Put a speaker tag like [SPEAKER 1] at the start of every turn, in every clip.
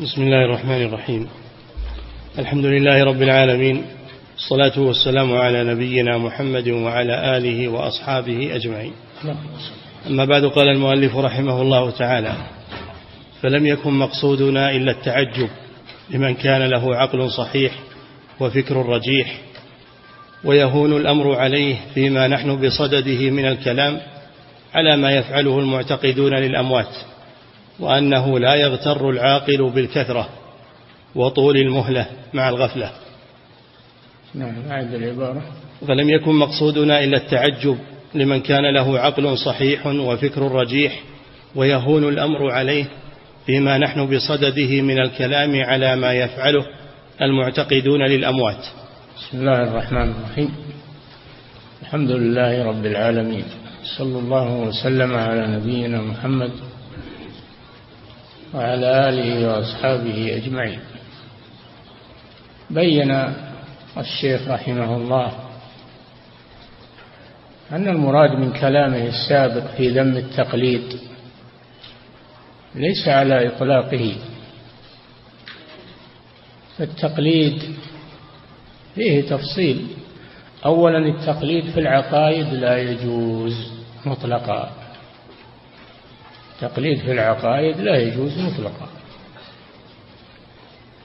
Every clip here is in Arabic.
[SPEAKER 1] بسم الله الرحمن الرحيم. الحمد لله رب العالمين الصلاة والسلام على نبينا محمد وعلى آله وأصحابه أجمعين. أما بعد قال المؤلف رحمه الله تعالى فلم يكن مقصودنا إلا التعجب لمن كان له عقل صحيح وفكر رجيح ويهون الأمر عليه فيما نحن بصدده من الكلام على ما يفعله المعتقدون للأموات. وأنه لا يغتر العاقل بالكثرة وطول المهلة مع الغفلة.
[SPEAKER 2] نعم أعد العبارة.
[SPEAKER 1] فلم يكن مقصودنا إلا التعجب لمن كان له عقل صحيح وفكر رجيح ويهون الأمر عليه فيما نحن بصدده من الكلام على ما يفعله المعتقدون للأموات.
[SPEAKER 2] بسم الله الرحمن الرحيم. الحمد لله رب العالمين. صلى الله وسلم على نبينا محمد وعلى آله وأصحابه أجمعين. بين الشيخ رحمه الله أن المراد من كلامه السابق في ذم التقليد ليس على إطلاقه. فالتقليد فيه تفصيل. أولا التقليد في العقائد لا يجوز مطلقا. التقليد في العقائد لا يجوز مطلقا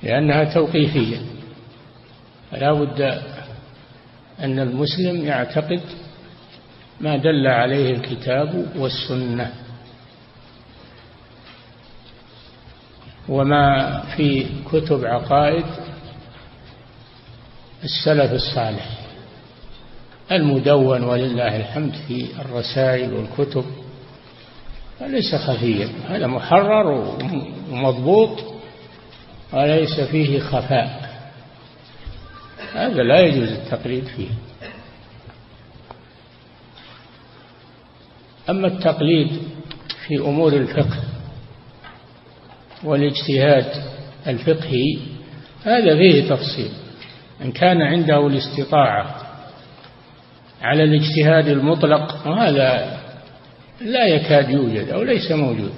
[SPEAKER 2] لأنها توقيفية. فلا بد أن المسلم يعتقد ما دل عليه الكتاب والسنة وما في كتب عقائد السلف الصالح. المدون ولله الحمد في الرسائل والكتب. ليس خفيا. هذا محرر ومضبوط وليس فيه خفاء. هذا لا يجوز التقليد فيه. أما التقليد في أمور الفقه والاجتهاد الفقهي هذا فيه تفصيل. إن كان عنده الاستطاعة على الاجتهاد المطلق وهذا لا يكاد يوجد أو ليس موجود.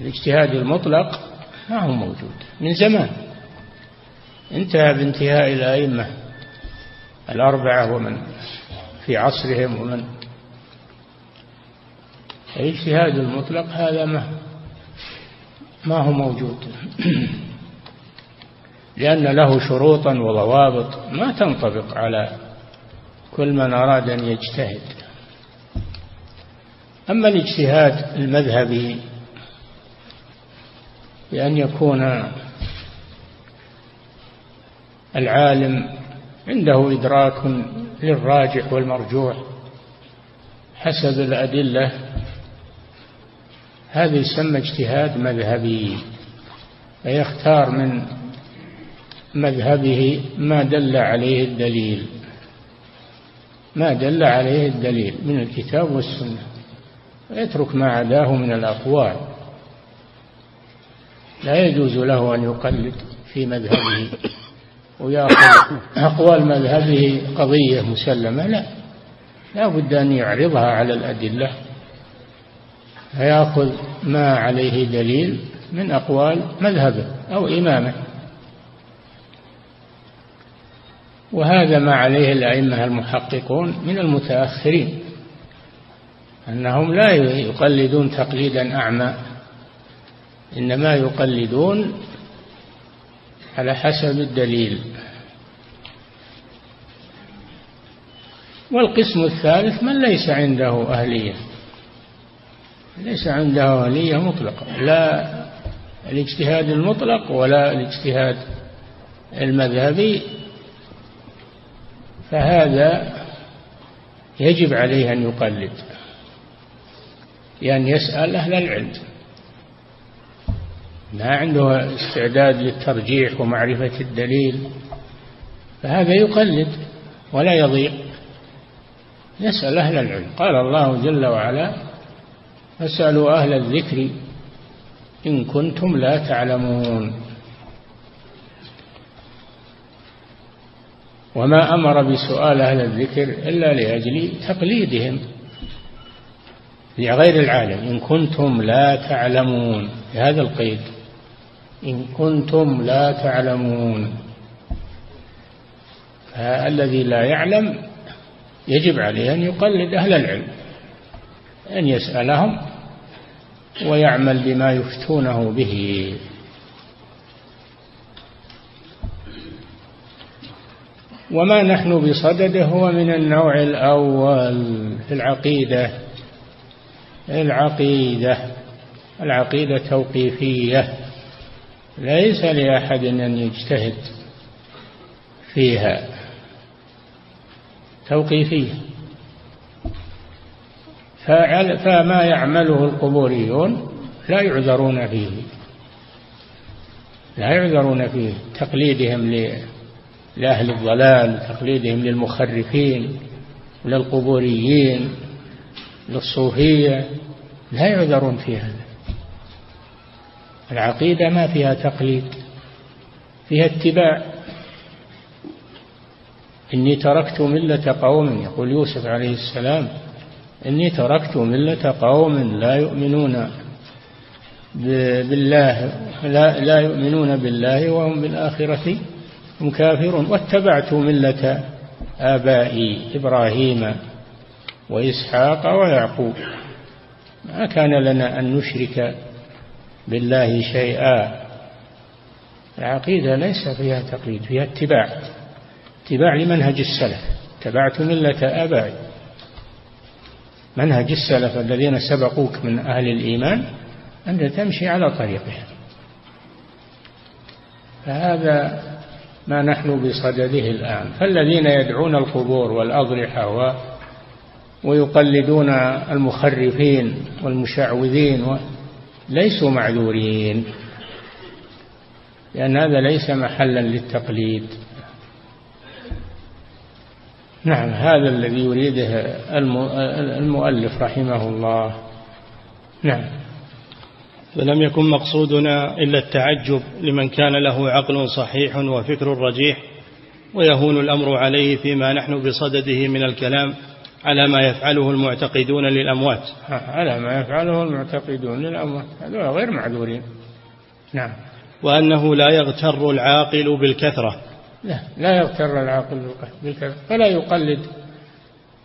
[SPEAKER 2] الاجتهاد المطلق ما هو موجود من زمان. انتهى بانتهاء الأئمة الأربعة ومن في عصرهم ومن. الاجتهاد المطلق هذا ما ما هو موجود. لأن له شروطا وضوابط ما تنطبق على كل من أراد أن يجتهد. أما الاجتهاد المذهبي بأن يكون العالم عنده إدراك للراجح والمرجوح حسب الأدلة هذا يسمى اجتهاد مذهبي فيختار من مذهبه ما دل عليه الدليل. ما دل عليه الدليل من الكتاب والسنة. ويترك ما عداه من الأقوال. لا يجوز له أن يقلد في مذهبه ويأخذ أقوال مذهبه قضية مسلمة لا. لا بد أن يعرضها على الأدلة. فيأخذ ما عليه دليل من أقوال مذهبه أو إمامه. وهذا ما عليه الأئمة المحققون من المتأخرين. أنهم لا يقلدون تقليدا أعمى إنما يقلدون على حسب الدليل. والقسم الثالث من ليس عنده أهلية. ليس عنده أهلية مطلقة. لا الاجتهاد المطلق ولا الاجتهاد المذهبي. فهذا يجب عليه أن يقلد. لأن يسأل أهل العلم ما عنده استعداد للترجيح ومعرفة الدليل فهذا يقلد ولا يضيع. يسأل أهل العلم قال الله جل وعلا فاسألوا أهل الذكر إن كنتم لا تعلمون. وما أمر بسؤال أهل الذكر إلا لأجل تقليدهم. لغير العالم. إن كنتم لا تعلمون. بهذا القيد. إن كنتم لا تعلمون. فالذي لا يعلم يجب عليه أن يقلد أهل العلم. أن يسألهم ويعمل بما يفتونه به. وما نحن بصدده هو من النوع الأول في العقيدة. العقيدة. العقيدة توقيفية. ليس لأحد أن يجتهد فيها. توقيفية. فما يعمله القبوريون لا يعذرون فيه. لا يعذرون فيه. تقليدهم لأهل الضلال تقليدهم للمخرفين للقبوريين. للصوفية لا يعذرون في هذا العقيدة ما فيها تقليد فيها اتباع. إني تركت ملة قوم يقول يوسف عليه السلام إني تركت ملة قوم لا يؤمنون بالله لا, لا يؤمنون بالله وهم بالآخرة هم كافرون. واتبعت ملة آبائي إبراهيم وإسحاق ويعقوب. ما كان لنا أن نشرك بالله شيئا. العقيدة ليس فيها تقليد فيها اتباع. اتباع لمنهج السلف. اتبعت ملة آبائي. منهج السلف الذين سبقوك من أهل الإيمان أنت تمشي على طريقهم. فهذا ما نحن بصدده الآن. فالذين يدعون القبور والأضرحة ويقلدون المخرفين والمشعوذين ليسوا معذورين. لأن هذا ليس محلا للتقليد. نعم هذا الذي يريده المؤلف رحمه الله. نعم.
[SPEAKER 1] فلم يكن مقصودنا إلا التعجب لمن كان له عقل صحيح وفكر رجيح ويهون الأمر عليه فيما نحن بصدده من الكلام. على ما يفعله المعتقدون للأموات.
[SPEAKER 2] على ما يفعله المعتقدون للأموات. هذول غير معذورين. نعم.
[SPEAKER 1] وأنه لا يغتر العاقل بالكثرة.
[SPEAKER 2] لا لا يغتر العاقل بالكثرة. فلا يقلد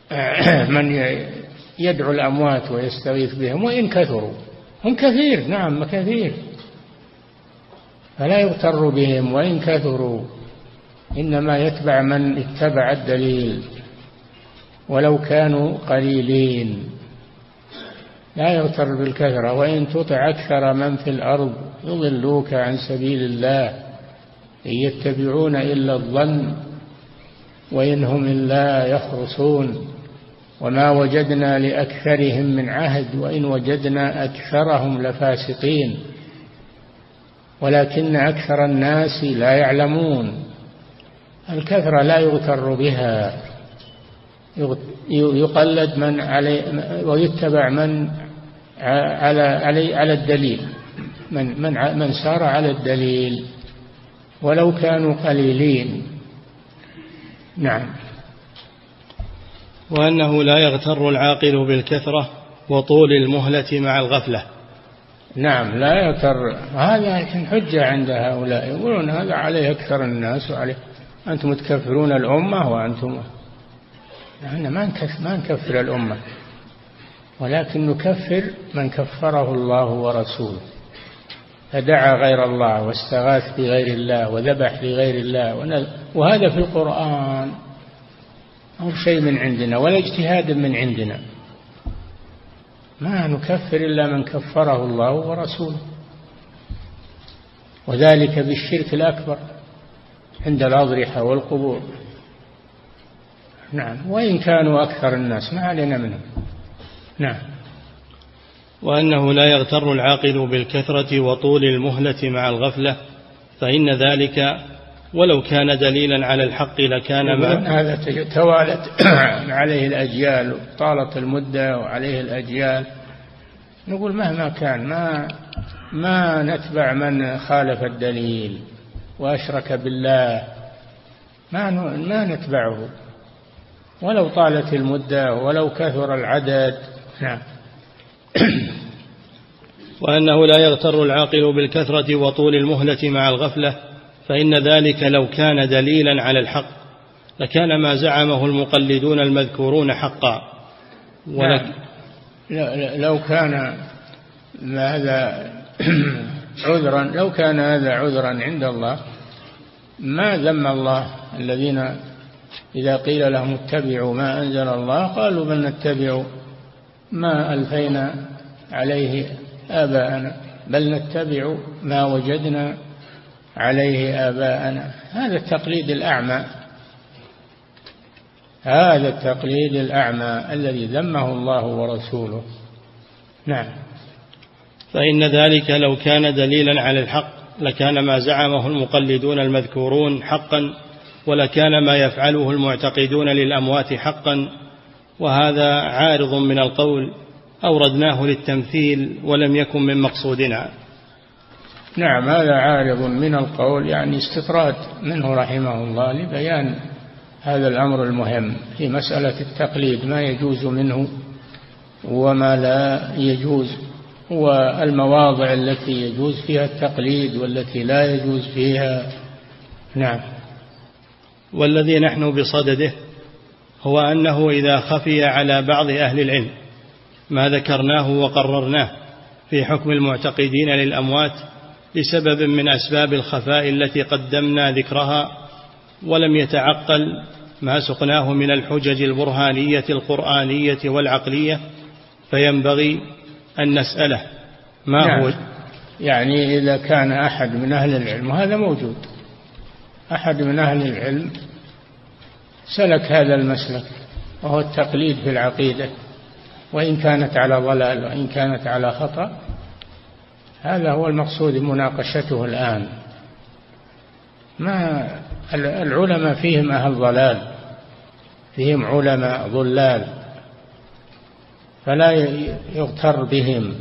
[SPEAKER 2] من يدعو الأموات ويستغيث بهم وإن كثروا. هم كثير نعم كثير. فلا يغتر بهم وإن كثروا. إنما يتبع من اتبع الدليل. ولو كانوا قليلين. لا يغتر بالكثرة وإن تطع أكثر من في الأرض يضلوك عن سبيل الله إن يتبعون إلا الظن وإن هم إلا يخرصون. وما وجدنا لأكثرهم من عهد وإن وجدنا أكثرهم لفاسقين. ولكن أكثر الناس لا يعلمون. الكثرة لا يغتر بها. يقلد من علي ويتبع من على علي على الدليل. من من من سار على الدليل. ولو كانوا قليلين. نعم.
[SPEAKER 1] وأنه لا يغتر العاقل بالكثرة وطول المهلة مع الغفلة.
[SPEAKER 2] نعم لا يغتر. هذا الحين حجة عند هؤلاء. يقولون هذا عليه أكثر الناس وعليه. أنتم تكفرون الأمة وأنتم إحنا ما نكفر, ما نكفر الأمة ولكن نكفر من كفره الله ورسوله. فدعا غير الله واستغاث بغير الله وذبح لغير الله وهذا في القرآن أو شيء من عندنا ولا اجتهاد من عندنا. ما نكفر إلا من كفره الله ورسوله. وذلك بالشرك الأكبر عند الأضرحة والقبور. نعم. وإن كانوا أكثر الناس ما علينا منهم. نعم.
[SPEAKER 1] وأنه لا يغتر العاقل بالكثرة وطول المهلة مع الغفلة فإن ذلك ولو كان دليلا على الحق لكان
[SPEAKER 2] ما هذا توالت عليه الأجيال طالت المدة وعليه الأجيال. نقول مهما كان ما ما نتبع من خالف الدليل وأشرك بالله ما ما نتبعه. ولو طالت المدة ولو كثر العدد. نعم.
[SPEAKER 1] وأنه لا يغتر العاقل بالكثرة وطول المهلة مع الغفلة فإن ذلك لو كان دليلا على الحق لكان ما زعمه المقلدون المذكورون حقا.
[SPEAKER 2] ولك نعم. لو كان هذا عذرا لو كان هذا عذرا عند الله ما ذم الله الذين إذا قيل لهم اتبعوا ما أنزل الله قالوا بل نتبع ما ألفينا عليه آباءنا بل نتبع ما وجدنا عليه آباءنا. هذا التقليد الأعمى هذا التقليد الأعمى الذي ذمه الله ورسوله. نعم.
[SPEAKER 1] فإن ذلك لو كان دليلا على الحق لكان ما زعمه المقلدون المذكورون حقا. ولكان ما يفعله المعتقدون للأموات حقا وهذا عارض من القول أوردناه للتمثيل ولم يكن من مقصودنا.
[SPEAKER 2] نعم هذا عارض من القول يعني استطراد منه رحمه الله لبيان هذا الأمر المهم في مسألة التقليد ما يجوز منه وما لا يجوز والمواضع التي يجوز فيها التقليد والتي لا يجوز فيها. نعم.
[SPEAKER 1] والذي نحن بصدده هو أنه إذا خفي على بعض أهل العلم ما ذكرناه وقررناه في حكم المعتقدين للأموات لسبب من أسباب الخفاء التي قدمنا ذكرها ولم يتعقل ما سقناه من الحجج البرهانية القرآنية والعقلية فينبغي أن نسأله ما نعم. هو
[SPEAKER 2] يعني إذا كان أحد من أهل العلم وهذا موجود أحد من أهل العلم سلك هذا المسلك وهو التقليد في العقيدة. وإن كانت على ضلال وإن كانت على خطأ هذا هو المقصود مناقشته الآن. ما العلماء فيهم أهل ضلال فيهم علماء ضلال فلا يغتر بهم.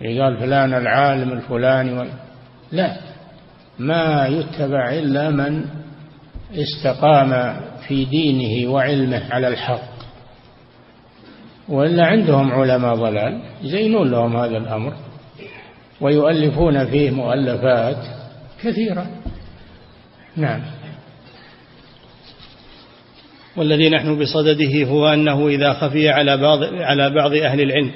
[SPEAKER 2] قال فلان العالم الفلاني لا. ما يتبع إلا من استقام في دينه وعلمه على الحق. وإلا عندهم علماء ضلال يزينون لهم هذا الأمر ويؤلفون فيه مؤلفات كثيرة. نعم.
[SPEAKER 1] والذي نحن بصدده هو أنه إذا خفي على بعض, على بعض أهل العلم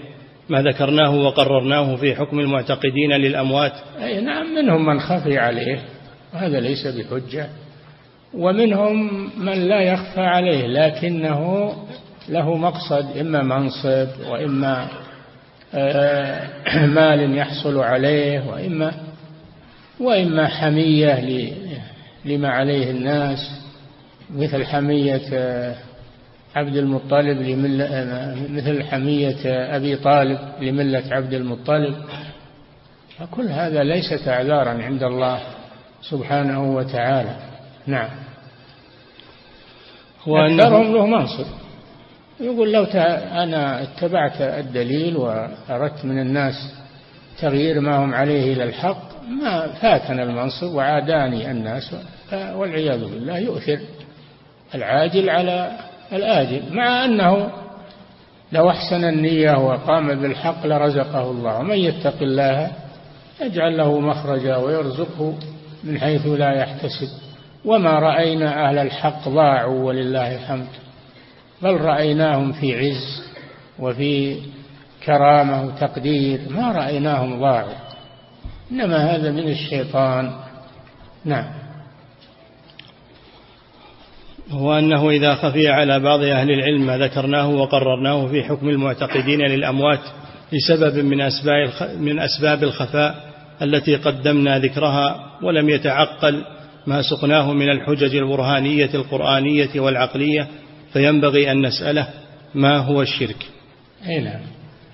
[SPEAKER 1] ما ذكرناه وقررناه في حكم المعتقدين للأموات.
[SPEAKER 2] أي نعم منهم من خفي عليه وهذا ليس بحجة. ومنهم من لا يخفى عليه لكنه له مقصد إما منصب وإما آه، مال يحصل عليه وإما وإما حمية لما عليه الناس مثل حمية آه، عبد المطلب لملة مثل حمية أبي طالب لملة عبد المطلب. فكل هذا ليست أعذارا عند الله سبحانه وتعالى. نعم. أكثرهم له منصب. يقول لو أنا اتبعت الدليل وأردت من الناس تغيير ما هم عليه إلى الحق ما فاتنا المنصب وعاداني الناس والعياذ بالله يؤثر العاجل على الآجل مع أنه لو أحسن النية وقام بالحق لرزقه الله. ومن يتق الله يجعل له مخرجا ويرزقه من حيث لا يحتسب. وما رأينا أهل الحق ضاعوا ولله الحمد. بل رأيناهم في عز وفي كرامة وتقدير. ما رأيناهم ضاعوا. إنما هذا من الشيطان. نعم.
[SPEAKER 1] هو أنه إذا خفي على بعض أهل العلم ما ذكرناه وقررناه في حكم المعتقدين للأموات لسبب من أسباب من أسباب الخفاء التي قدمنا ذكرها ولم يتعقل ما سقناه من الحجج البرهانية القرآنية والعقلية فينبغي أن نسأله ما هو الشرك.
[SPEAKER 2] أي نعم.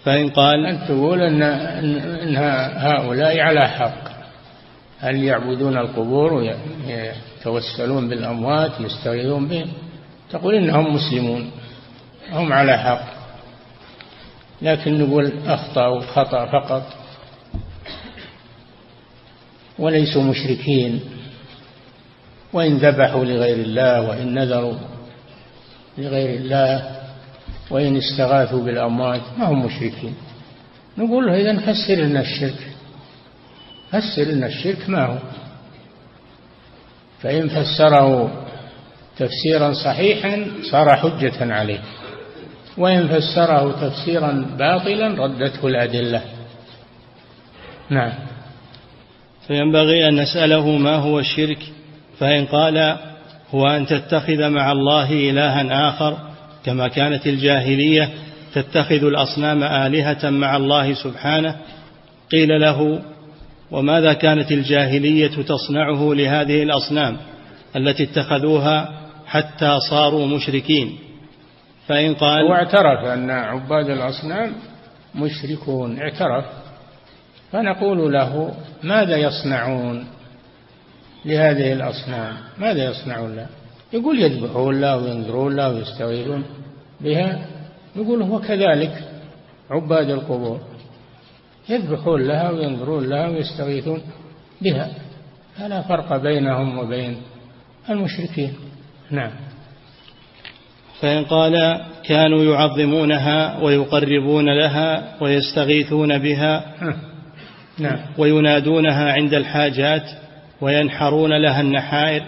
[SPEAKER 1] فإن قال
[SPEAKER 2] أن تقول أن, هؤلاء على حق. هل يعبدون القبور ويتوسلون بالأموات يستغيثون بهم تقول إنهم مسلمون هم على حق. لكن نقول أخطأوا خطأ فقط. وليسوا مشركين. وإن ذبحوا لغير الله وإن نذروا لغير الله وإن استغاثوا بالأموات ما هم مشركين. نقول إذا فسر لنا الشرك. فسر لنا الشرك ما هو. فإن فسره تفسيرا صحيحا صار حجة عليه. وإن فسره تفسيرا باطلا ردته الأدلة. نعم.
[SPEAKER 1] فينبغي أن نسأله ما هو الشرك فإن قال هو أن تتخذ مع الله إلها آخر كما كانت الجاهلية تتخذ الأصنام آلهة مع الله سبحانه. قيل له وماذا كانت الجاهلية تصنعه لهذه الأصنام التي اتخذوها حتى صاروا مشركين؟ فإن قال
[SPEAKER 2] هو اعترف أن عباد الأصنام مشركون اعترف. فنقول له ماذا يصنعون لهذه الأصنام؟ ماذا يصنعون لها؟ يقول يذبحون لها وينذرون لها ويستغيثون بها. يقول هو كذلك عباد القبور. يذبحون لها وينظرون لها ويستغيثون بها. فلا فرق بينهم وبين المشركين. نعم.
[SPEAKER 1] فإن قال كانوا يعظمونها ويقربون لها ويستغيثون بها نعم. وينادونها عند الحاجات وينحرون لها النحائر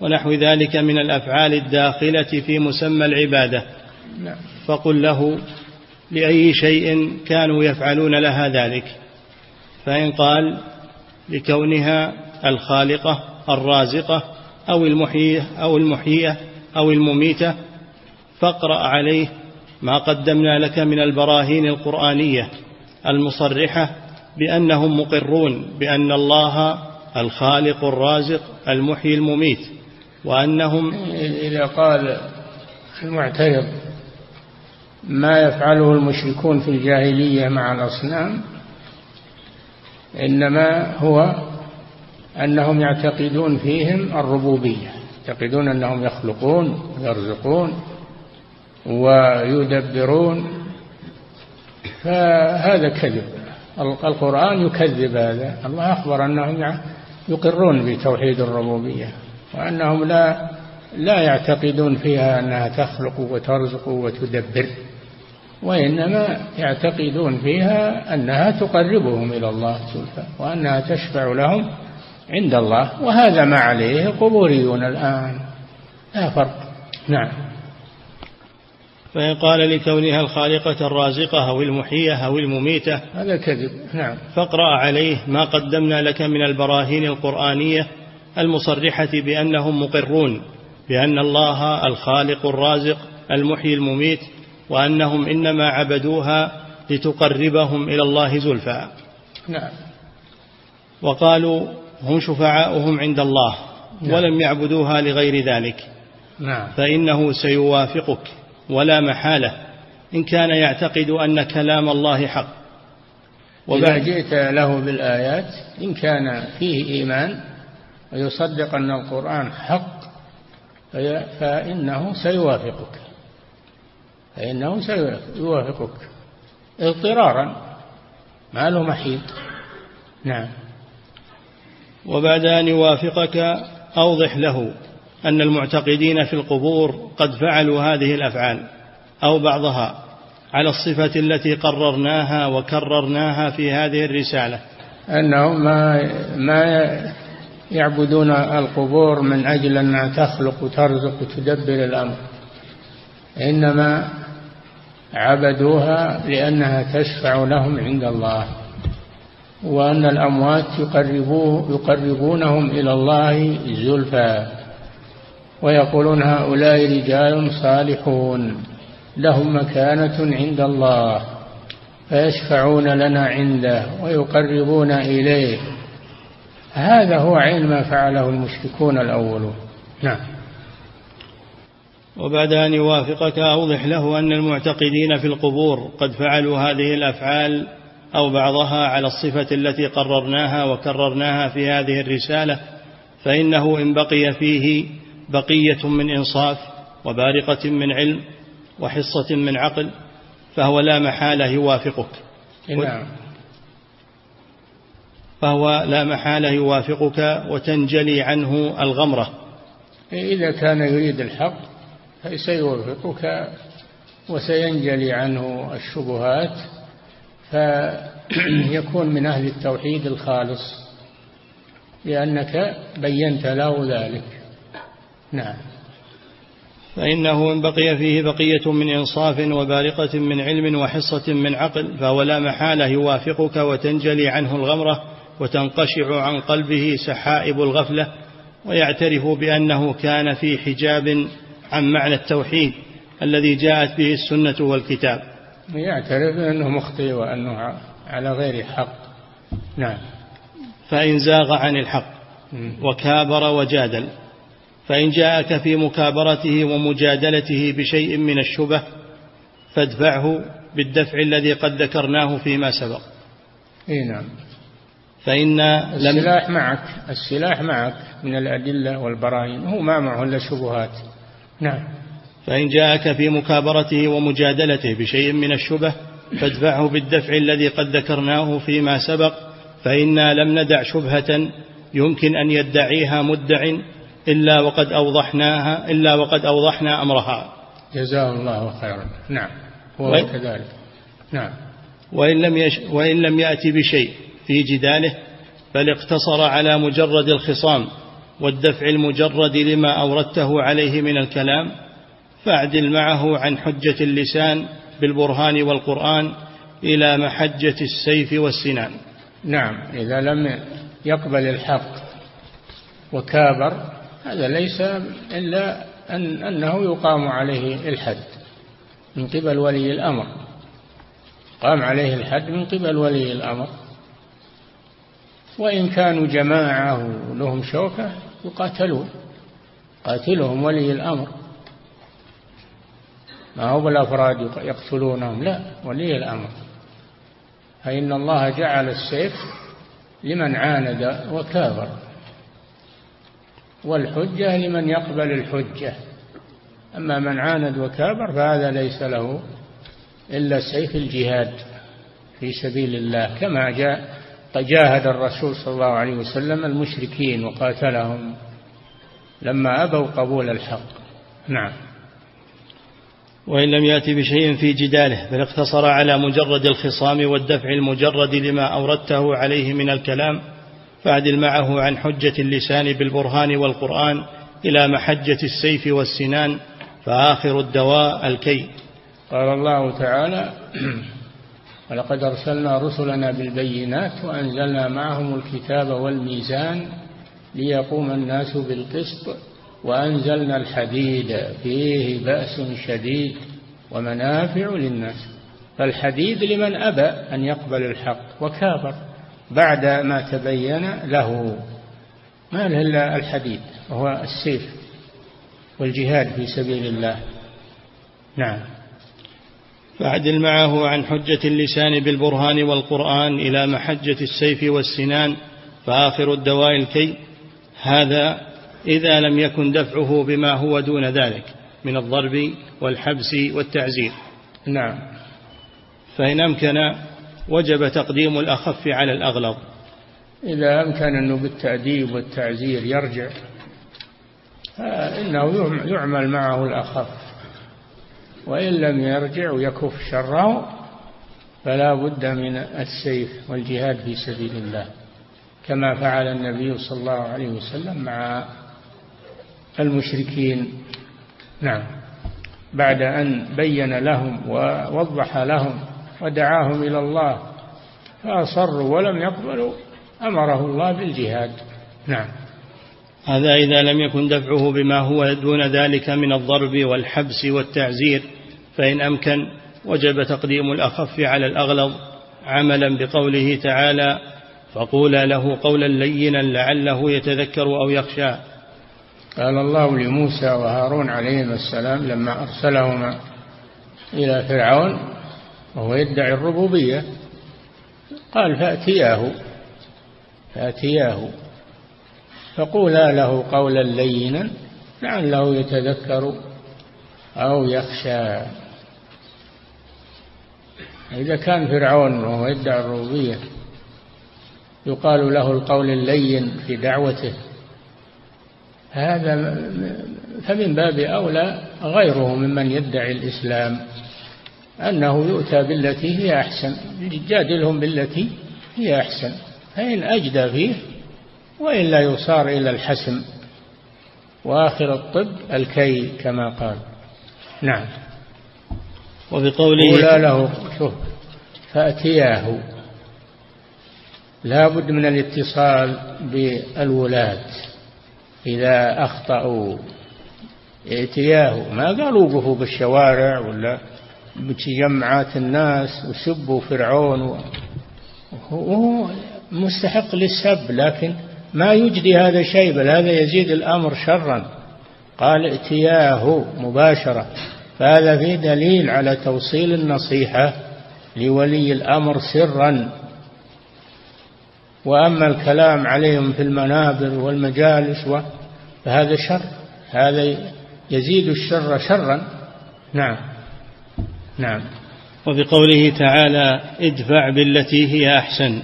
[SPEAKER 1] ونحو ذلك من الأفعال الداخلة في مسمى العبادة. نعم. فقل له لأي شيء كانوا يفعلون لها ذلك. فإن قال لكونها الخالقة الرازقة أو المحيية أو المحيية أو المميتة فاقرأ عليه ما قدمنا لك من البراهين القرآنية المصرحة بأنهم مقرون بأن الله الخالق الرازق المحيي المميت وأنهم
[SPEAKER 2] إذا قال المعترض ما يفعله المشركون في الجاهلية مع الأصنام إنما هو أنهم يعتقدون فيهم الربوبية يعتقدون أنهم يخلقون ويرزقون ويدبرون. فهذا كذب. القرآن يكذب هذا. الله أخبر أنهم يقرون بتوحيد الربوبية وأنهم لا لا يعتقدون فيها أنها تخلق وترزق وتدبر. وإنما يعتقدون فيها أنها تقربهم إلى الله زلفى وأنها تشفع لهم عند الله وهذا ما عليه القبوريون الآن. لا فرق. نعم.
[SPEAKER 1] فإن قال لكونها الخالقة الرازقة أو المحيية أو المميتة
[SPEAKER 2] هذا كذب. نعم.
[SPEAKER 1] فاقرأ عليه ما قدمنا لك من البراهين القرآنية المصرحة بأنهم مقرون بأن الله الخالق الرازق المحيي المميت وأنهم إنما عبدوها لتقربهم إلى الله زلفى.
[SPEAKER 2] نعم.
[SPEAKER 1] وقالوا هم شفعاؤهم عند الله نعم. ولم يعبدوها لغير ذلك.
[SPEAKER 2] نعم.
[SPEAKER 1] فإنه سيوافقك ولا محالة إن كان يعتقد أن كلام الله حق.
[SPEAKER 2] وإذا جئت له بالآيات إن كان فيه إيمان ويصدق أن القرآن حق فإنه سيوافقك. فإنه سيوافقك اضطرارا ما له محيط نعم.
[SPEAKER 1] وبعد أن يوافقك أوضح له أن المعتقدين في القبور قد فعلوا هذه الأفعال أو بعضها على الصفة التي قررناها وكررناها في هذه الرسالة.
[SPEAKER 2] أنهم ما ما يعبدون القبور من أجل أنها تخلق وترزق وتدبر الأمر إنما عبدوها لأنها تشفع لهم عند الله وأن الأموات يقربوه يقربونهم إلى الله زلفى ويقولون هؤلاء رجال صالحون لهم مكانة عند الله فيشفعون لنا عنده ويقربون إليه. هذا هو عين ما فعله المشركون الأولون نعم.
[SPEAKER 1] وبعد أن يوافقك أوضح له أن المعتقدين في القبور قد فعلوا هذه الأفعال أو بعضها على الصفة التي قررناها وكررناها في هذه الرسالة فإنه إن بقي فيه بقية من إنصاف وبارقة من علم وحصة من عقل فهو لا محالة يوافقك.
[SPEAKER 2] نعم.
[SPEAKER 1] فهو لا محالة يوافقك وتنجلي عنه الغمرة.
[SPEAKER 2] إذا كان يريد الحق سيوفقك وسينجلي عنه الشبهات فيكون من أهل التوحيد الخالص لأنك بينت له ذلك. نعم.
[SPEAKER 1] فإنه إن بقي فيه بقية من إنصاف وبارقة من علم وحصة من عقل فهو لا محالة يوافقك وتنجلي عنه الغمرة وتنقشع عن قلبه سحائب الغفلة ويعترف بأنه كان في حجاب عن معنى التوحيد الذي جاءت به السنة والكتاب.
[SPEAKER 2] يعترف أنه مخطئ وأنه على غير حق. نعم.
[SPEAKER 1] فإن زاغ عن الحق وكابر وجادل فإن جاءك في مكابرته ومجادلته بشيء من الشبه فادفعه بالدفع الذي قد ذكرناه فيما سبق.
[SPEAKER 2] إي نعم.
[SPEAKER 1] فإن
[SPEAKER 2] السلاح معك السلاح معك من الأدلة والبراهين هو ما معه إلا شبهات. نعم.
[SPEAKER 1] فإن جاءك في مكابرته ومجادلته بشيء من الشبه فادفعه بالدفع الذي قد ذكرناه فيما سبق فإنا لم ندع شبهة يمكن أن يدعيها مدع إلا وقد أوضحناها إلا وقد أوضحنا أمرها.
[SPEAKER 2] جزاه الله خيرا. نعم. هو. كذلك. نعم.
[SPEAKER 1] وإن لم, يش... وإن لم يأتي بشيء في جداله بل اقتصر على مجرد الخصام. والدفع المجرد لما أوردته عليه من الكلام فاعدل معه عن حجة اللسان بالبرهان والقرآن إلى محجة السيف والسنان.
[SPEAKER 2] نعم إذا لم يقبل الحق وكابر هذا ليس إلا أن أنه يقام عليه الحد من قبل ولي الأمر. قام عليه الحد من قبل ولي الأمر. وإن كانوا جماعة لهم شوكة يقاتلون. قاتلهم ولي الأمر. ما هو بالأفراد يقتلونهم لا ولي الأمر. فإن الله جعل السيف لمن عاند وكابر والحجة لمن يقبل الحجة. أما من عاند وكابر فهذا ليس له إلا سيف الجهاد في سبيل الله كما جاء جاهد الرسول صلى الله عليه وسلم المشركين وقاتلهم لما أبوا قبول الحق. نعم.
[SPEAKER 1] وإن لم يأتي بشيء في جداله بل اقتصر على مجرد الخصام والدفع المجرد لما أوردته عليه من الكلام فاعدل معه عن حجة اللسان بالبرهان والقرآن إلى محجة السيف والسنان فآخر الدواء الكي.
[SPEAKER 2] قال الله تعالى ولقد أرسلنا رسلنا بالبينات وأنزلنا معهم الكتاب والميزان ليقوم الناس بالقسط وأنزلنا الحديد. فيه بأس شديد ومنافع للناس. فالحديد لمن أبى أن يقبل الحق وكافر بعد ما تبين له. ما له إلا الحديد وهو السيف والجهاد في سبيل الله. نعم.
[SPEAKER 1] فاعدل معه عن حجة اللسان بالبرهان والقرآن إلى محجة السيف والسنان فآخر الدواء الكي هذا إذا لم يكن دفعه بما هو دون ذلك من الضرب والحبس والتعزير.
[SPEAKER 2] نعم.
[SPEAKER 1] فإن أمكن وجب تقديم الأخف على الأغلظ.
[SPEAKER 2] إذا أمكن أنه بالتأديب والتعزير يرجع فإنه يعمل معه الأخف. وإن لم يرجع ويكف شره فلا بد من السيف والجهاد في سبيل الله كما فعل النبي صلى الله عليه وسلم مع المشركين. نعم. بعد أن بين لهم ووضح لهم ودعاهم إلى الله فأصروا ولم يقبلوا أمره الله بالجهاد. نعم.
[SPEAKER 1] هذا إذا لم يكن دفعه بما هو دون ذلك من الضرب والحبس والتعزير فإن أمكن وجب تقديم الأخف على الأغلظ عملا بقوله تعالى فقولا له قولا لينا لعله يتذكر أو يخشى.
[SPEAKER 2] قال الله لموسى وهارون عليهما السلام لما أرسلهما إلى فرعون وهو يدعي الربوبية قال فأتياه فأتياه. فقولا له قولا لينا لعله يتذكر أو يخشى. إذا كان فرعون وهو يدعي الربوبية يقال له القول اللين في دعوته هذا فمن باب أولى غيره ممن يدعي الإسلام أنه يؤتى بالتي هي أحسن جادلهم بالتي هي أحسن فإن أجدى فيه وإلا يصار إلى الحسم وآخر الطب الكي كما قال. نعم.
[SPEAKER 1] وبقوله
[SPEAKER 2] قولا له شوف فأتياه. لا بد من الاتصال بالولاة إذا أخطأوا. ائتياه. ما قالوا وقفوا بالشوارع ولا بتجمعات الناس وسبوا فرعون وهو مستحق للسب لكن ما يجدي هذا شيء بل هذا يزيد الأمر شرا. قال ائتياه مباشرة. فهذا فيه دليل على توصيل النصيحة لولي الأمر سرا. وأما الكلام عليهم في المنابر والمجالس فهذا شر. هذا يزيد الشر شرا. نعم. نعم.
[SPEAKER 1] وبقوله تعالى ادفع بالتي هي أحسن.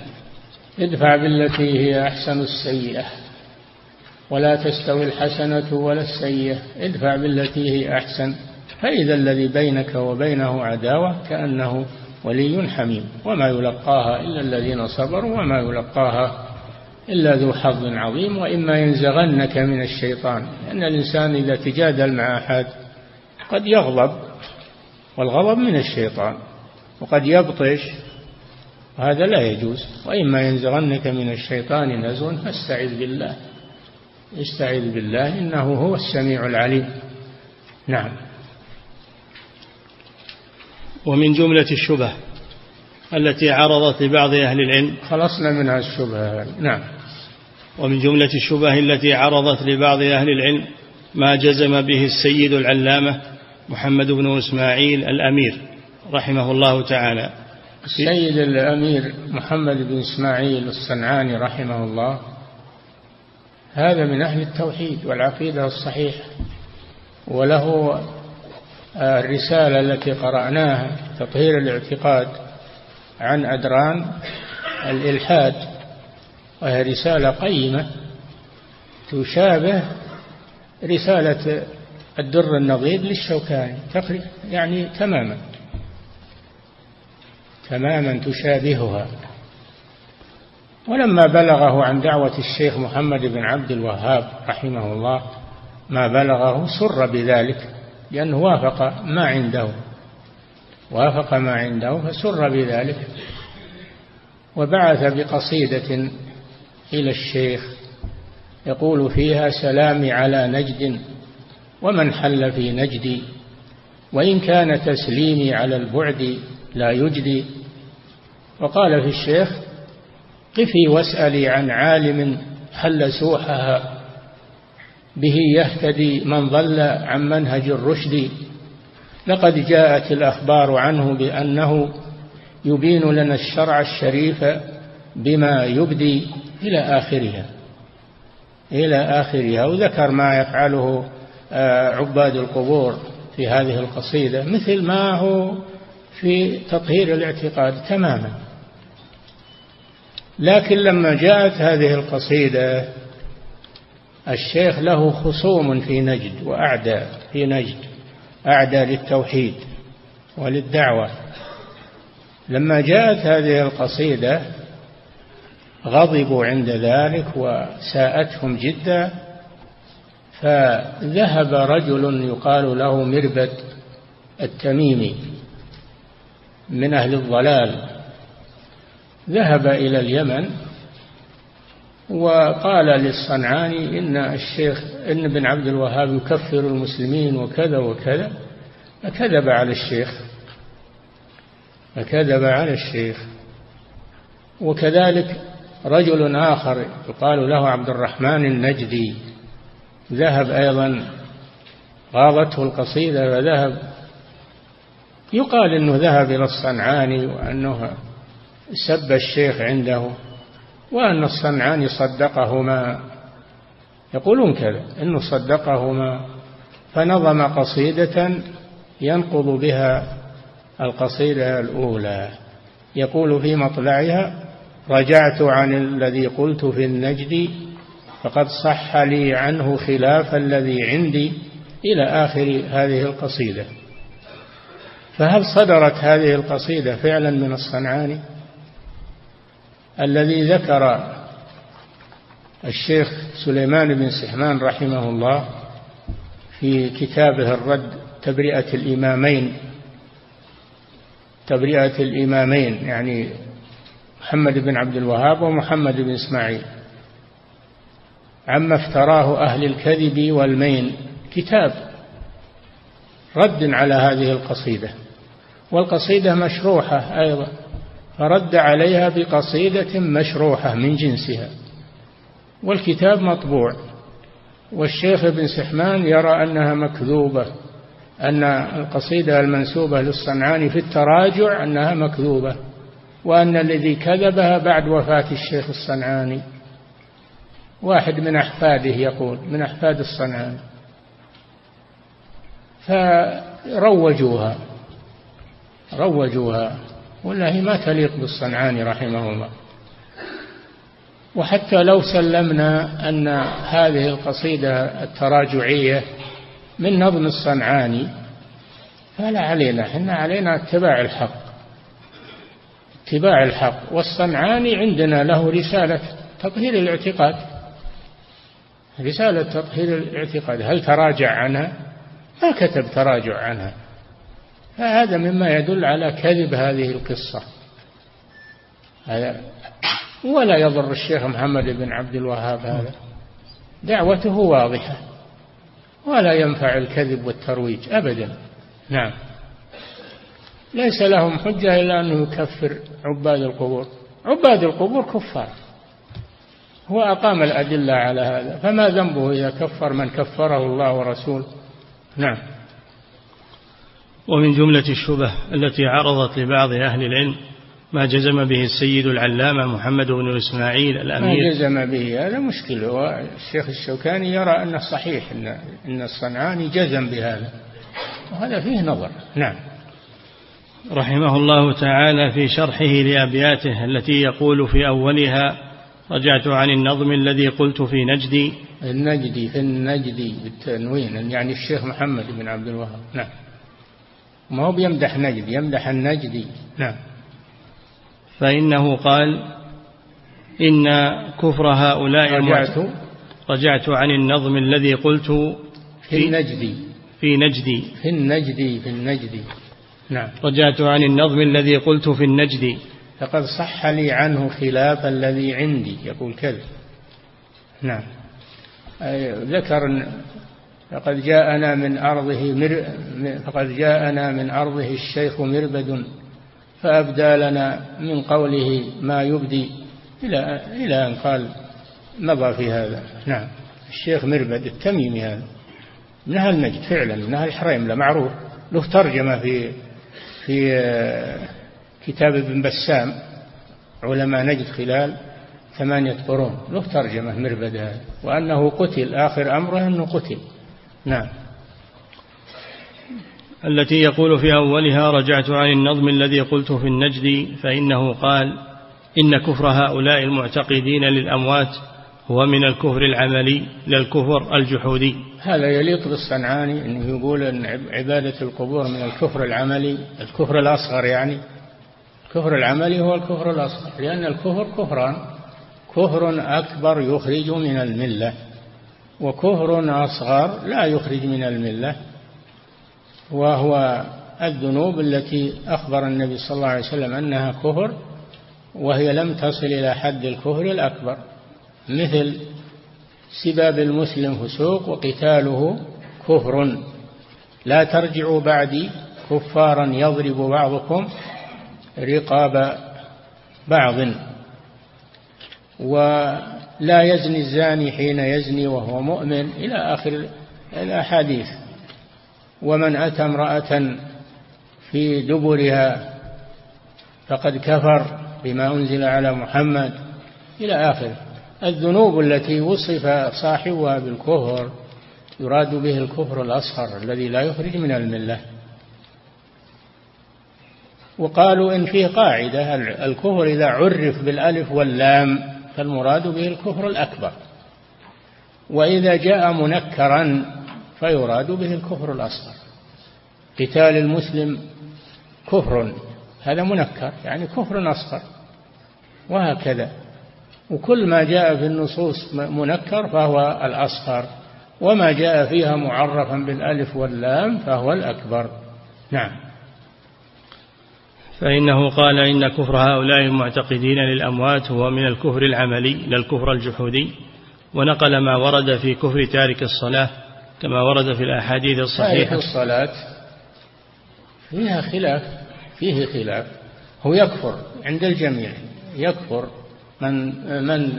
[SPEAKER 2] ادفع بالتي هي أحسن السيئة ولا تستوي الحسنة ولا السيئة ادفع بالتي هي أحسن. فإذا الذي بينك وبينه عداوة كأنه ولي حميم وما يلقاها إلا الذين صبروا وما يلقاها إلا ذو حظ عظيم. وإما ينزغنك من الشيطان لأن الإنسان إذا تجادل مع أحد قد يغضب والغضب من الشيطان وقد يبطش وهذا لا يجوز. وإما ينزغنك من الشيطان نزغ فاستعذ بالله. استعذ بالله إنه هو السميع العليم. نعم.
[SPEAKER 1] ومن جملة الشبه التي عرضت لبعض أهل العلم.
[SPEAKER 2] خلصنا منها الشبهة. نعم.
[SPEAKER 1] ومن جملة الشبه التي عرضت لبعض أهل العلم ما جزم به السيد العلامة محمد بن إسماعيل الأمير رحمه الله تعالى.
[SPEAKER 2] السيد الأمير محمد بن إسماعيل الصنعاني رحمه الله. هذا من أهل التوحيد والعقيدة الصحيحة وله الرسالة التي قرأناها تطهير الاعتقاد عن أدران الإلحاد وهي رسالة قيمة تشابه رسالة الدر النضيد للشوكاني يعني تماما. تماما تشابهها. ولما بلغه عن دعوة الشيخ محمد بن عبد الوهاب رحمه الله ما بلغه سر بذلك لأنه وافق ما عنده. وافق ما عنده فسر بذلك. وبعث بقصيدة إلى الشيخ يقول فيها سلامي على نجد ومن حل في نجدي وإن كان تسليمي على البعد لا يجدي وقال في الشيخ قفي واسألي عن عالم حل سوحها به يهتدي من ضل عن منهج الرشد. لقد جاءت الأخبار عنه بأنه يبين لنا الشرع الشريف بما يبدي إلى آخرها. إلى آخرها وذكر ما يفعله آه، عباد القبور في هذه القصيدة مثل ما هو في تطهير الاعتقاد تماما. لكن لما جاءت هذه القصيدة الشيخ له خصوم في نجد وأعداء في نجد أعداء للتوحيد وللدعوة. لما جاءت هذه القصيدة غضبوا عند ذلك وساءتهم جدا فذهب رجل يقال له مربد التميمي من أهل الضلال. ذهب إلى اليمن وقال للصنعاني إن الشيخ إن ابن عبد الوهاب يكفر المسلمين وكذا وكذا فكذب على الشيخ فكذب على الشيخ. وكذلك رجل آخر يقال له عبد الرحمن النجدي ذهب أيضا غاضته القصيدة فذهب يقال أنه ذهب إلى الصنعاني وأنه سب الشيخ عنده وأن الصنعاني صدقهما. يقولون كذا أنه صدقهما فنظم قصيدة ينقض بها القصيدة الأولى. يقول في مطلعها رجعت عن الذي قلت في النجد فقد صح لي عنه خلاف الذي عندي إلى آخر هذه القصيدة. فهل صدرت هذه القصيدة فعلا من الصنعاني الذي ذكر الشيخ سليمان بن سحمان رحمه الله في كتابه الرد تبرئة الإمامين. تبرئة الإمامين يعني محمد بن عبد الوهاب ومحمد بن إسماعيل. عما افتراه أهل الكذب والمين. كتاب رد على هذه القصيدة. والقصيدة مشروحة أيضا. فرد عليها بقصيدة مشروحة من جنسها. والكتاب مطبوع. والشيخ ابن سحمان يرى أنها مكذوبة أن القصيدة المنسوبة للصنعاني في التراجع أنها مكذوبة وأن الذي كذبها بعد وفاة الشيخ الصنعاني. واحد من أحفاده يقول من أحفاد الصنعاني. فروجوها روجوها. هي ما تليق بالصنعاني رحمه الله. وحتى لو سلمنا أن هذه القصيدة التراجعية من نظم الصنعاني فلا علينا إحنا علينا اتباع الحق اتباع الحق. والصنعاني عندنا له رسالة تطهير الاعتقاد. رسالة تطهير الاعتقاد هل تراجع عنها؟ ما كتب تراجع عنها. فهذا مما يدل على كذب هذه القصة. هذا ولا يضر الشيخ محمد بن عبد الوهاب هذا. دعوته واضحة. ولا ينفع الكذب والترويج أبدا. نعم. ليس لهم حجة إلا أنه يكفر عباد القبور. عباد القبور كفار. هو أقام الأدلة على هذا. فما ذنبه إذا كفر من كفره الله ورسوله؟ نعم.
[SPEAKER 1] ومن جملة الشبه التي عرضت لبعض أهل العلم ما جزم به السيد العلامة محمد بن إسماعيل الأمير.
[SPEAKER 2] ما جزم به هذا مشكل الشيخ الشوكاني يرى أنه صحيح أن, إن الصنعاني جزم بهذا. وهذا فيه نظر. نعم.
[SPEAKER 1] رحمه الله تعالى في شرحه لأبياته التي يقول في أولها رجعت عن النظم الذي قلت في نجدي
[SPEAKER 2] النجدي في النجدي بالتنوين يعني الشيخ محمد بن عبد الوهاب. نعم. ما هو بيمدح نجد يمدح النجدي نعم.
[SPEAKER 1] فإنه قال إن كفر هؤلاء
[SPEAKER 2] رجعت.
[SPEAKER 1] رجعت عن النظم الذي قلت
[SPEAKER 2] في, في النجدي
[SPEAKER 1] في نجدي
[SPEAKER 2] في النجدي في النجدي نعم.
[SPEAKER 1] رجعت عن النظم الذي قلت في النجدي
[SPEAKER 2] فقد صح لي عنه خلاف الذي عندي يقول كذا نعم. ذكر فقد جاءنا من أرضه مر فقد جاءنا من أرضه الشيخ مربد فأبدى لنا من قوله ما يبدي إلى إلى أن قال مضى في هذا. نعم. الشيخ مربد التميمي هذا. من أهل نجد فعلا من أهل الحريم معروف. له ترجمة في في آه، كتاب ابن بسام علماء نجد خلال ثمانية قرون. له ترجمة مربد هذا. وأنه قتل آخر أمره أنه قتل. نعم.
[SPEAKER 1] التي يقول في أولها رجعت عن النظم الذي قلت في النجد فإنه قال إن كفر هؤلاء المعتقدين للأموات هو من الكفر العملي للكفر الجحودي.
[SPEAKER 2] هذا يليق بالصنعاني أنه يقول أن عبادة القبور من الكفر العملي الكفر الأصغر يعني. الكفر العملي هو الكفر الأصغر لأن الكفر كفران. كفر أكبر يخرج من الملة. وكفر أصغر لا يخرج من الملة وهو الذنوب التي أخبر النبي صلى الله عليه وسلم أنها كفر وهي لم تصل إلى حد الكفر الأكبر مثل سباب المسلم فسوق وقتاله كفر لا ترجعوا بعدي كفارا يضرب بعضكم رقاب بعض. ولا يزني الزاني حين يزني وهو مؤمن إلى آخر الأحاديث. ومن أتى امرأة في دبرها فقد كفر بما أنزل على محمد إلى آخره الذنوب التي وصف صاحبها بالكفر يراد به الكفر الأصغر الذي لا يخرج من الملة. وقالوا إن فيه قاعدة الكفر إذا عرف بالألف واللام فالمراد به الكفر الأكبر. وإذا جاء منكرا فيراد به الكفر الأصغر. قتال المسلم كفر هذا منكر يعني كفر أصغر. وهكذا. وكل ما جاء في النصوص منكر فهو الأصغر وما جاء فيها معرفا بالألف واللام فهو الأكبر. نعم.
[SPEAKER 1] فإنه قال إن كفر هؤلاء المعتقدين للأموات هو من الكفر العملي لا الكفر الجحودي ونقل ما ورد في كفر تارك الصلاة كما ورد في الأحاديث الصحيحة.
[SPEAKER 2] تارك الصلاة فيها خلاف فيه خلاف. هو يكفر عند الجميع يكفر من من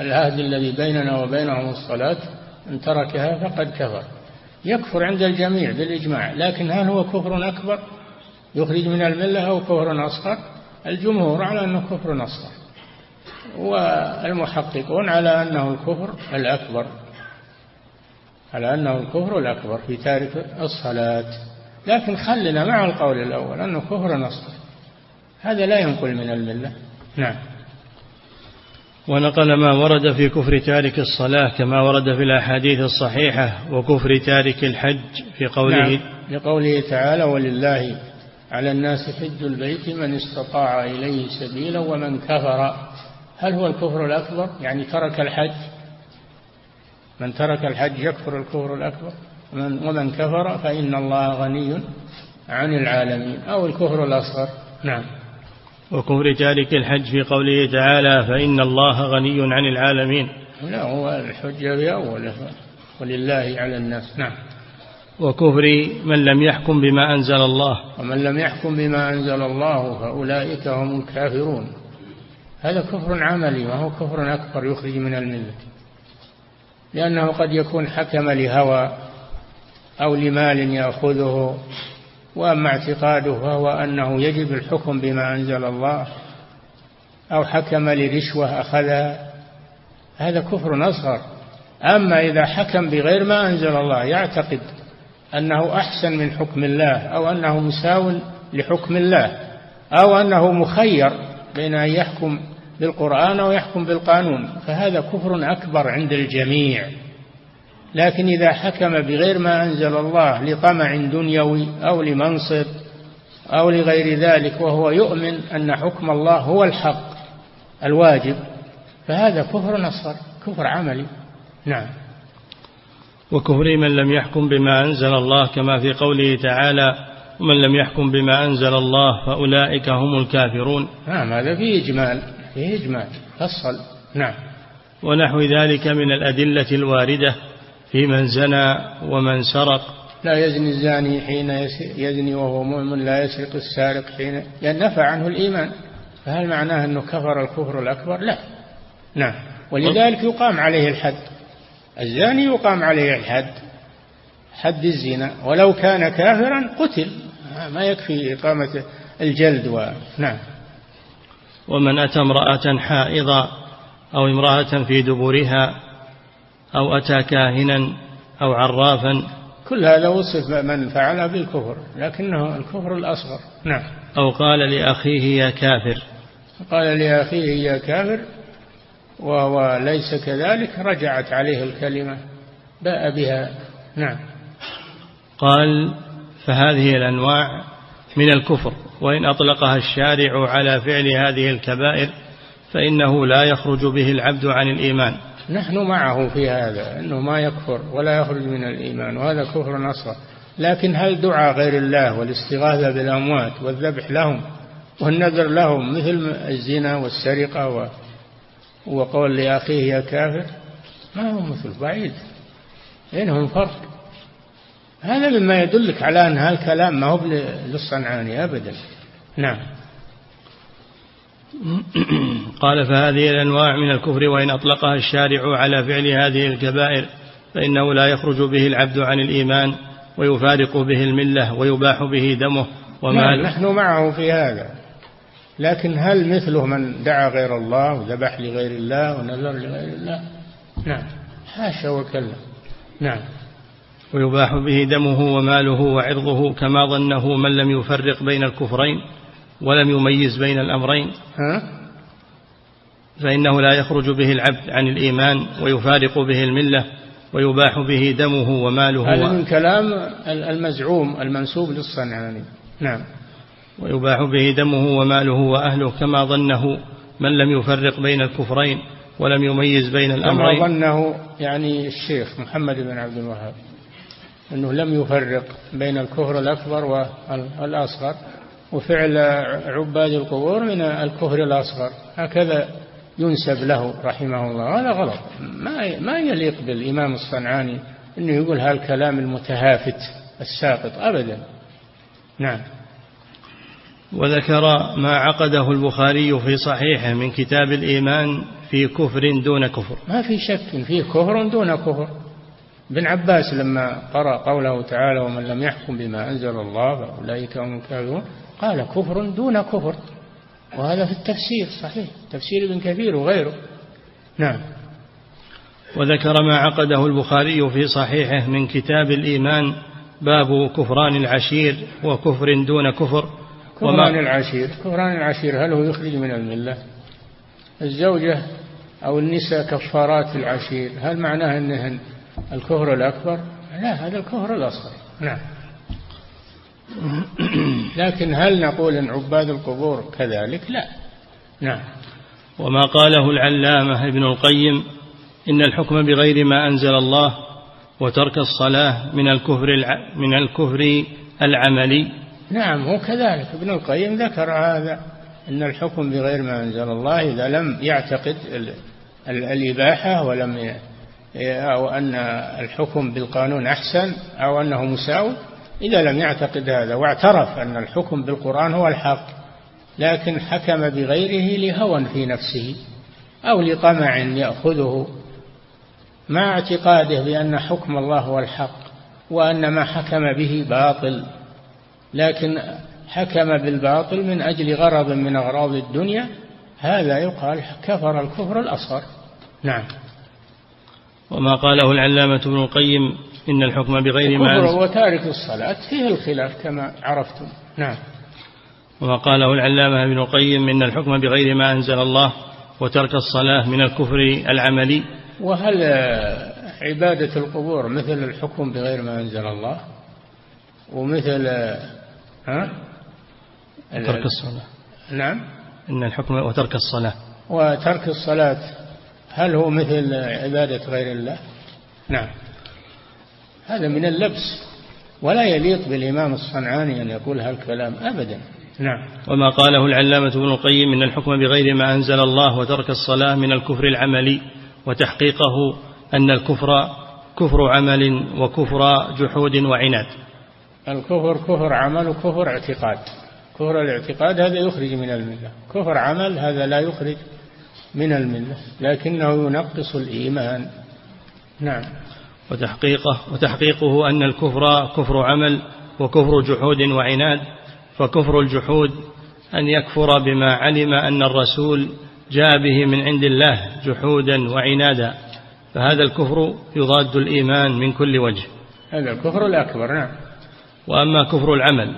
[SPEAKER 2] العهد الذي بيننا وبينهم الصلاة من تركها فقد كفر. يكفر عند الجميع بالإجماع لكن هل هو كفر أكبر؟ يخرج من الملة أو كفر أصغر الجمهور على أنه كفر أصغر والمحققون على أنه الكفر الأكبر. على أنه الكفر الأكبر في تارك الصلاة. لكن خلنا مع القول الأول أنه كفر أصغر هذا لا ينقل من الملة. نعم.
[SPEAKER 1] ونقل ما ورد في كفر تارك الصلاة كما ورد في الأحاديث الصحيحة وكفر تارك الحج في قوله نعم.
[SPEAKER 2] لقوله تعالى ولله على الناس حج البيت من استطاع إليه سبيلا ومن كفر. هل هو الكفر الأكبر؟ يعني ترك الحج. من ترك الحج يكفر الكفر الأكبر. ومن كفر فإن الله غني عن العالمين. أو الكفر الأصغر. نعم.
[SPEAKER 1] وكفر تارك الحج في قوله تعالى فإن الله غني عن العالمين.
[SPEAKER 2] لا هو الحجة بأول ولله على الناس. نعم.
[SPEAKER 1] وكفر من لم يحكم بما أنزل الله.
[SPEAKER 2] ومن لم يحكم بما أنزل الله فأولئك هم الكافرون. هذا كفر عملي وهو كفر أكبر يخرج من الملة. لأنه قد يكون حكم لهوى أو لمال يأخذه وأما اعتقاده فهو أنه يجب الحكم بما أنزل الله أو حكم لرشوة أخذها. هذا كفر أصغر. أما إذا حكم بغير ما أنزل الله يعتقد أنه أحسن من حكم الله أو أنه مساو لحكم الله أو أنه مخير بين أن يحكم بالقرآن أو يحكم بالقانون. فهذا كفر أكبر عند الجميع. لكن إذا حكم بغير ما أنزل الله لطمع دنيوي أو لمنصب أو لغير ذلك وهو يؤمن أن حكم الله هو الحق الواجب فهذا كفر أصغر كفر عملي. نعم.
[SPEAKER 1] وكفر من لم يحكم بما أنزل الله كما في قوله تعالى ومن لم يحكم بما أنزل الله فأولئك هم الكافرون.
[SPEAKER 2] نعم هذا فيه إجمال فيه إجمال فصل. نعم.
[SPEAKER 1] ونحو ذلك من الأدلة الواردة في من زنى ومن سرق.
[SPEAKER 2] لا يزني الزاني حين يزني وهو مؤمن لا يسرق السارق حين لأن نفى عنه الإيمان. فهل معناه أنه كفر الكفر الأكبر؟ لا. نعم. ولذلك يقام عليه الحد. الزاني يقام عليه الحد حد الزنا. ولو كان كافرا قتل. ما يكفي إقامة الجلد و... نعم.
[SPEAKER 1] ومن أتى امرأة حائضا أو امرأة في دبرها أو أتى كاهنا أو عرافا.
[SPEAKER 2] كل هذا وصف من فعل بالكفر لكنه الكفر الأصغر. نعم.
[SPEAKER 1] أو قال لأخيه يا كافر.
[SPEAKER 2] قال لأخيه يا كافر وهو ليس كذلك رجعت عليه الكلمة باء بها. نعم.
[SPEAKER 1] قال فهذه الأنواع من الكفر وإن أطلقها الشارع على فعل هذه الكبائر فإنه لا يخرج به العبد عن الإيمان.
[SPEAKER 2] نحن معه في هذا أنه ما يكفر ولا يخرج من الإيمان وهذا كفر أصغر. لكن هل دعاء غير الله والاستغاثة بالأموات والذبح لهم والنذر لهم مثل الزنا والسرقة و... وقول لأخيه يا كافر ما هو مثل بعيد. بينهم فرق؟ هذا مما يدلك على أن هالكلام ما هو للصنعاني أبدا. نعم.
[SPEAKER 1] قال فهذه الأنواع من الكفر وإن أطلقها الشارع على فعل هذه الكبائر فإنه لا يخرج به العبد عن الإيمان ويفارق به الملة ويباح به دمه
[SPEAKER 2] وماله نعم نحن معه في هذا. لكن هل مثله من دعا غير الله وذبح لغير الله ونذر لغير الله؟ نعم. حاشا وكلا. نعم.
[SPEAKER 1] ويباح به دمه وماله وعرضه كما ظنه من لم يفرق بين الكفرين ولم يميز بين الأمرين. ها؟ فإنه لا يخرج به العبد عن الإيمان ويفارق به الملة ويباح به دمه وماله
[SPEAKER 2] هذا من كلام المزعوم المنسوب للصنعاني. نعم.
[SPEAKER 1] ويباح به دمه وماله وأهله كما ظنه من لم يفرق بين الكفرين ولم يميز بين الأمرين.
[SPEAKER 2] كما ظنه يعني الشيخ محمد بن عبد الوهاب أنه لم يفرق بين الكفر الأكبر والأصغر وفعل عباد القبور من الكفر الأصغر. هكذا ينسب له رحمه الله. هذا غلط. ما ما يليق بالإمام الصنعاني أنه يقول هالكلام المتهافت الساقط أبدا. نعم.
[SPEAKER 1] وذكر ما عقده البخاري في صحيحه من كتاب الإيمان في كفر دون كفر.
[SPEAKER 2] ما في شك فيه كفر دون كفر. ابن عباس لما قرأ قوله تعالى ومن لم يحكم بما أنزل الله فأولئك هم الكافرون قال كفر دون كفر وهذا في التفسير صحيح. تفسير ابن كثير وغيره. نعم.
[SPEAKER 1] وذكر ما عقده البخاري في صحيحه من كتاب الإيمان باب كفران العشير وكفر دون كفر.
[SPEAKER 2] كفران العشير. كفران العشير هل هو يخرج من الملة؟ الزوجة أو النساء كفارات العشير هل معناه أنهن الكفر الأكبر؟ لا هذا الكفر الأصغر. نعم. لكن هل نقول إن عباد القبور كذلك؟ لا. نعم.
[SPEAKER 1] وما قاله العلامة ابن القيم إن الحكم بغير ما أنزل الله وترك الصلاة من الكفر من الكفر العملي.
[SPEAKER 2] نعم هو كذلك. ابن القيم ذكر هذا أن الحكم بغير ما أنزل الله إذا لم يعتقد الإباحة ولم أو أن الحكم بالقانون أحسن أو أنه مساوي إذا لم يعتقد هذا واعترف أن الحكم بالقرآن هو الحق لكن حكم بغيره لهوى في نفسه أو لطمع يأخذه. مع اعتقاده بأن حكم الله هو الحق وأن ما حكم به باطل. لكن حكم بالباطل من أجل غرض من أغراض الدنيا هذا يقال كفر الكفر الأصغر. نعم.
[SPEAKER 1] وما قاله العلامة ابن القيم إن الحكم بغير ما
[SPEAKER 2] أنزل وتارك الصلاة فيه الخلاف كما عرفتم. نعم.
[SPEAKER 1] وما قاله العلامة ابن القيم إن الحكم بغير ما أنزل الله وترك الصلاة من الكفر العملي.
[SPEAKER 2] وهل عبادة القبور مثل الحكم بغير ما أنزل الله؟ ومثل ها؟
[SPEAKER 1] ترك الصلاة.
[SPEAKER 2] نعم.
[SPEAKER 1] إن الحكم وترك الصلاة.
[SPEAKER 2] وترك الصلاة هل هو مثل عبادة غير الله؟ نعم. هذا من اللبس. ولا يليق بالإمام الصنعاني أن يقول هالكلام أبدا. نعم.
[SPEAKER 1] وما قاله العلامة ابن القيم من الحكم بغير ما أنزل الله وترك الصلاة من الكفر العملي وتحقيقه أن الكفر كفر عمل وكفر جحود وعناد.
[SPEAKER 2] الكفر كفر عمل وكفر اعتقاد. كفر الاعتقاد هذا يخرج من الملة. كفر عمل هذا لا يخرج من الملة لكنه ينقص الإيمان. نعم.
[SPEAKER 1] وتحقيقه وتحقيقه أن الكفر كفر عمل وكفر جحود وعناد فكفر الجحود أن يكفر بما علم أن الرسول جاء به من عند الله جحودا وعنادا. فهذا الكفر يضاد الإيمان من كل وجه.
[SPEAKER 2] هذا الكفر الأكبر نعم.
[SPEAKER 1] وأما كفر العمل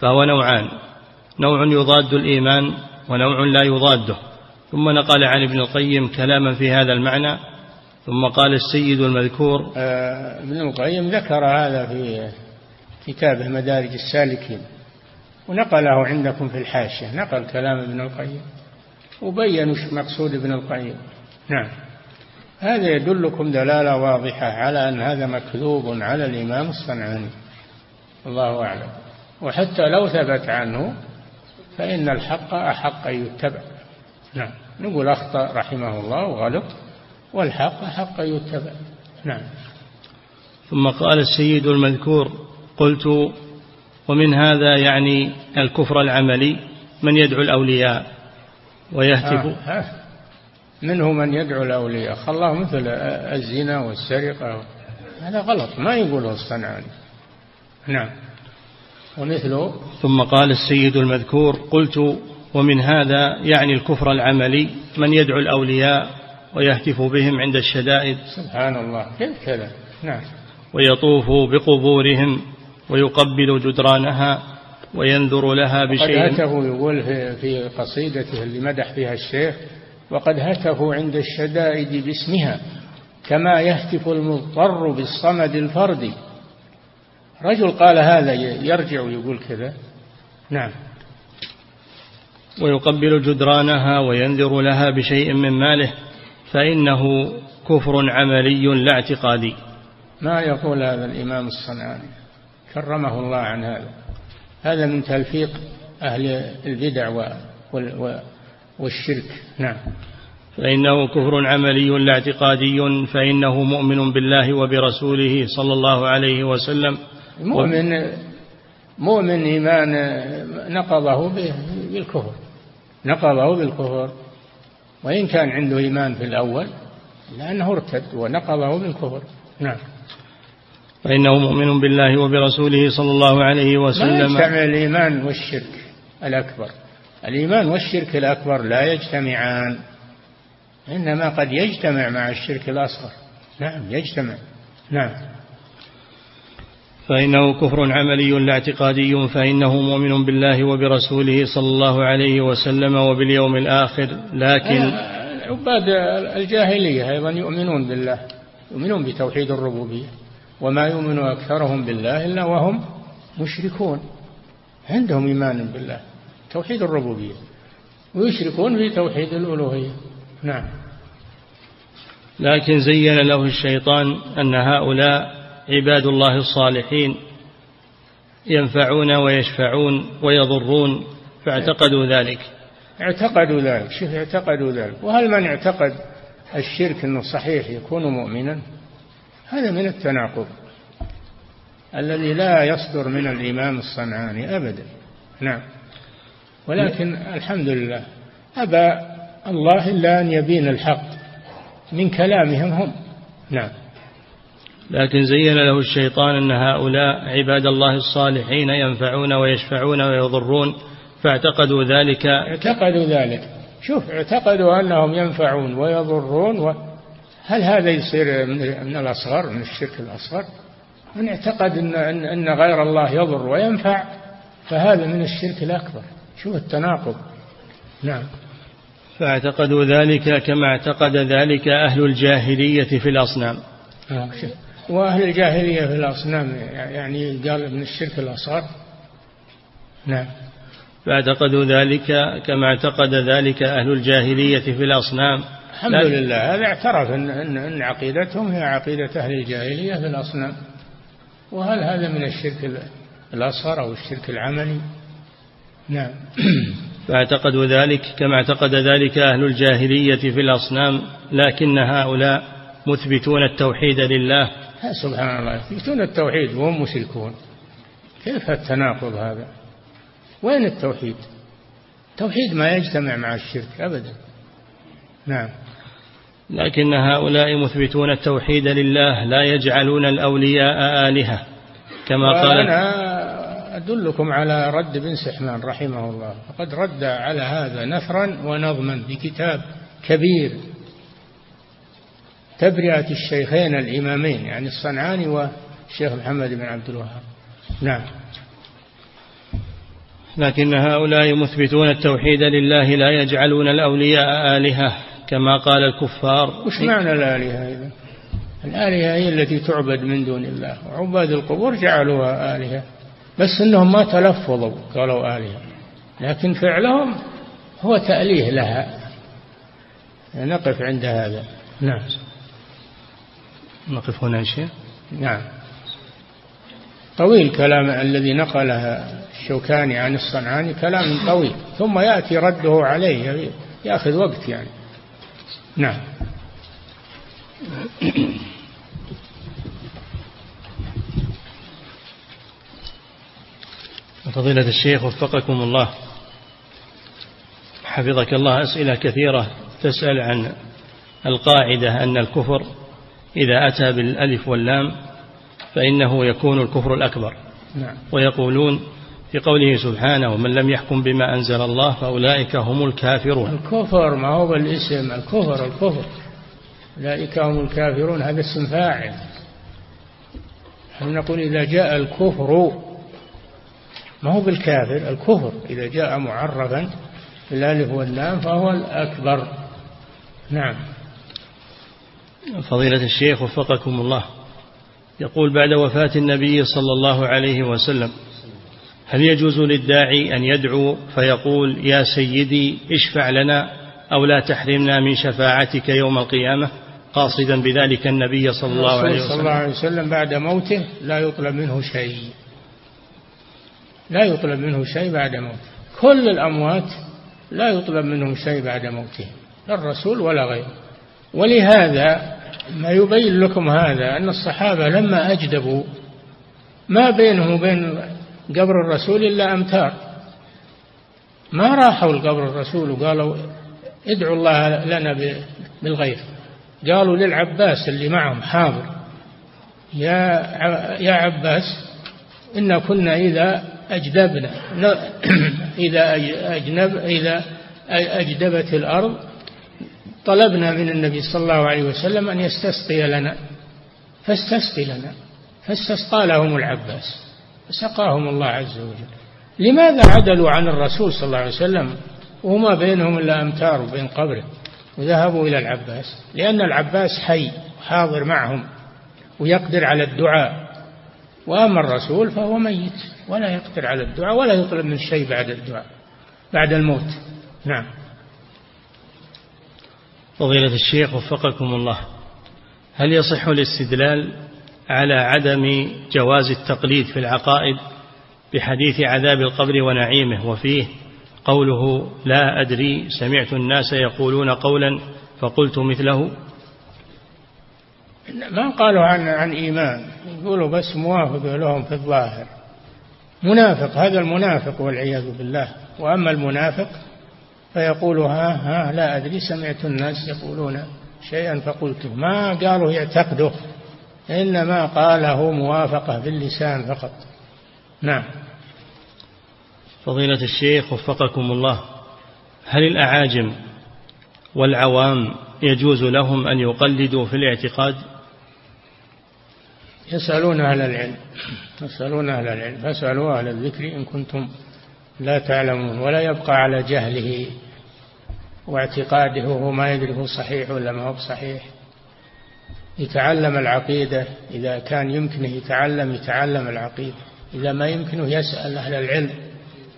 [SPEAKER 1] فهو نوعان. نوع يضاد الإيمان ونوع لا يضاده. ثم نقل عن ابن القيم كلاما في هذا المعنى ثم قال السيد المذكور
[SPEAKER 2] آه، ابن القيم ذكر هذا في كتابه مدارج السالكين ونقله عندكم في الحاشية. نقل كلام ابن القيم وبين مقصود ابن القيم. نعم. هذا يدلكم دلالة واضحة على أن هذا مكذوب على الإمام الصنعاني. الله أعلم. وحتى لو ثبت عنه فإن الحق أحق أن يتبع. نعم. نقول أخطأ رحمه الله وغلط والحق حق يتبع. نعم.
[SPEAKER 1] ثم قال السيد المذكور قلت ومن هذا يعني الكفر العملي من يدعو الأولياء ويهتف آه آه
[SPEAKER 2] منه من يدعو الأولياء. خلاه مثل الزنا والسرقة. هذا غلط ما يقوله الصنعاني. نعم. ومثله
[SPEAKER 1] ثم قال السيد المذكور قلت ومن هذا يعني الكفر العملي من يدعو الأولياء ويهتف بهم عند الشدائد؟
[SPEAKER 2] سبحان الله. كيف كذا؟ نعم.
[SPEAKER 1] ويطوف بقبورهم ويقبل جدرانها وينذر لها بشيء.
[SPEAKER 2] قد هتفوا يقول في, في قصيدته اللي مدح فيها الشيخ وقد هتفوا عند الشدائد باسمها كما يهتف المضطر بالصمد الفردي. رجل قال هذا يرجع ويقول كذا. نعم.
[SPEAKER 1] ويقبل جدرانها وينذر لها بشيء من ماله فإنه كفر عملي لا اعتقادي.
[SPEAKER 2] ما يقول هذا الإمام الصنعاني؟ كرمه الله عن هذا. هذا من تلفيق أهل البدع والشرك. نعم.
[SPEAKER 1] فإنه كفر عملي لا اعتقادي فإنه مؤمن بالله وبرسوله صلى الله عليه وسلم.
[SPEAKER 2] مؤمن مؤمن إيمان نقضه بالكفر. نقضه بالكفر. وإن كان عنده إيمان في الأول لأنه ارتد ونقضه بالكفر. نعم.
[SPEAKER 1] فإنه مؤمن بالله وبرسوله صلى الله عليه وسلم.
[SPEAKER 2] لا يجتمع الإيمان والشرك الأكبر. الإيمان والشرك الأكبر لا يجتمعان. إنما قد يجتمع مع الشرك الأصغر. نعم يجتمع. نعم.
[SPEAKER 1] فإنه كفر عملي لا اعتقادي فإنه مؤمن بالله وبرسوله صلى الله عليه وسلم وباليوم الآخر. لكن
[SPEAKER 2] عباد الجاهلية أيضا يؤمنون بالله يؤمنون بتوحيد الربوبية وما يؤمن أكثرهم بالله إلا وهم مشركون. عندهم إيمان بالله توحيد الربوبية ويشركون في توحيد الألوهية. نعم.
[SPEAKER 1] لكن زين له الشيطان أن هؤلاء عباد الله الصالحين ينفعون ويشفعون ويضرون فاعتقدوا ذلك.
[SPEAKER 2] اعتقدوا ذلك شوف اعتقدوا ذلك. وهل من اعتقد الشرك إنه صحيح يكون مؤمنا؟ هذا من التناقض. الذي لا يصدر من الامام الصنعاني ابدا. نعم. ولكن الحمد لله ابى الله إلا أن يبين الحق من كلامهم هم. نعم.
[SPEAKER 1] لكن زين له الشيطان أن هؤلاء عباد الله الصالحين ينفعون ويشفعون ويضرون فاعتقدوا ذلك.
[SPEAKER 2] اعتقدوا ذلك. شوف اعتقدوا أنهم ينفعون ويضرون و... هل هذا يصير من الأصغر من الشرك الأصغر؟ من اعتقد أن, أن, غير الله يضر وينفع فهذا من الشرك الأكبر. شوف التناقض. نعم.
[SPEAKER 1] فاعتقدوا ذلك كما اعتقد ذلك أهل الجاهلية في الأصنام.
[SPEAKER 2] آه وأهل الجاهلية في الأصنام يعني قال من الشرك الأصغر. نعم.
[SPEAKER 1] فأعتقدوا ذلك كما اعتقد ذلك أهل الجاهلية في الأصنام
[SPEAKER 2] الحمد لله هذا اعترف أن, أن, أن عقيدتهم هي عقيدة أهل الجاهلية في الأصنام وهل هذا من الشرك الأصغر أو الشرك العملي؟ نعم.
[SPEAKER 1] فأعتقدوا ذلك كما اعتقد ذلك أهل الجاهلية في الأصنام لكن هؤلاء مثبتون التوحيد لله.
[SPEAKER 2] سبحان الله. يثبتون التوحيد وهم مشركون. كيف التناقض هذا؟ وين التوحيد؟ التوحيد ما يجتمع مع الشرك أبدا. نعم.
[SPEAKER 1] لكن هؤلاء مثبتون التوحيد لله لا يجعلون الأولياء آلهة كما قال
[SPEAKER 2] أنا أدلكم على رد بن سحمان رحمه الله. فقد رد على هذا نثرا ونظما بكتاب كبير. تبرئة الشيخين الإمامين يعني الصنعاني والشيخ محمد بن عبد الوهاب. نعم.
[SPEAKER 1] لكن هؤلاء مثبتون التوحيد لله لا يجعلون الأولياء آلهة كما قال الكفار.
[SPEAKER 2] وش معنى الآلهة إذا الآلهة هي التي تعبد من دون الله. وعباد القبور جعلوها آلهة بس أنهم ما تلفظوا قالوا آلهة. لكن فعلهم هو تأليه لها. نقف عند هذا. نعم.
[SPEAKER 1] نقف هنا شيء؟
[SPEAKER 2] نعم. طويل كلام الذي نقله الشوكاني عن الصنعاني كلام طويل ثم يأتي رده عليه يأخذ وقت يعني. نعم.
[SPEAKER 1] فضيلة الشيخ وفقكم الله. حفظك الله أسئلة كثيرة تسأل عن القاعدة أن الكفر إذا أتى بالألف واللام فإنه يكون الكفر الأكبر.
[SPEAKER 2] نعم.
[SPEAKER 1] ويقولون في قوله سبحانه ومن لم يحكم بما أنزل الله فأولئك هم الكافرون.
[SPEAKER 2] الكفر ما هو بالاسم الكفر الكفر. أولئك هم الكافرون. هذا اسم فاعل. نقول إذا جاء الكفر ما هو بالكافر؟ الكفر. إذا جاء معرفا بالألف واللام فهو الأكبر. نعم.
[SPEAKER 1] فضيلة الشيخ وفقكم الله. يقول بعد وفاة النبي صلى الله عليه وسلم هل يجوز للداعي أن يدعو فيقول يا سيدي اشفع لنا أو لا تحرمنا من شفاعتك يوم القيامة؟ قاصدا بذلك النبي صلى الله عليه وسلم
[SPEAKER 2] صلى الله عليه وسلم بعد موته لا يطلب منه شيء. لا يطلب منه شيء بعد موته. كل الأموات لا يطلب منهم شيء بعد موتهم لا الرسول ولا غيره. ولهذا ما يبين لكم هذا أن الصحابة لما أجدبوا ما بينهم وبين قبر الرسول إلا أمتار ما راحوا لقبر الرسول وقالوا ادعوا الله لنا بالغيث. قالوا للعباس اللي معهم حاضر يا يا عباس إن كنا إذا أجدبنا إذا أجنب إذا أجدبت الأرض طلبنا من النبي صلى الله عليه وسلم أن يستسقي لنا. فاستسقي لنا. فاستسقى لهم العباس. فسقاهم الله عز وجل. لماذا عدلوا عن الرسول صلى الله عليه وسلم وما بينهم إلا أمتار بين قبره؟ وذهبوا إلى العباس. لأن العباس حي حاضر معهم ويقدر على الدعاء. وأما الرسول فهو ميت ولا يقدر على الدعاء ولا يطلب من شيء بعد الدعاء بعد الموت. نعم.
[SPEAKER 1] فضيلة الشيخ وفقكم الله هل يصح الاستدلال على عدم جواز التقليد في العقائد بحديث عذاب القبر ونعيمه؟ وفيه قوله لا أدري سمعت الناس يقولون قولا فقلت مثله.
[SPEAKER 2] ما قالوا عن عن إيمان يقولوا بس موافق لهم في الظاهر. منافق هذا المنافق والعياذ بالله. وأما المنافق فيقول ها ها لا أدري سمعت الناس يقولون شيئا فقلته ما قالوا يعتقده إنما قاله موافقة باللسان فقط. نعم.
[SPEAKER 1] فضيلة الشيخ وفقكم الله هل الأعاجم والعوام يجوز لهم أن يقلدوا في الاعتقاد؟
[SPEAKER 2] يسألون أهل العلم يسألون أهل العلم فاسألوا أهل الذكر إن كنتم لا تعلمون ولا يبقى على جهله واعتقاده وهو ما يدري هو صحيح ولا ما هو صحيح يتعلم العقيدة إذا كان يمكنه يتعلم يتعلم العقيدة. إذا ما يمكنه يسأل أهل العلم.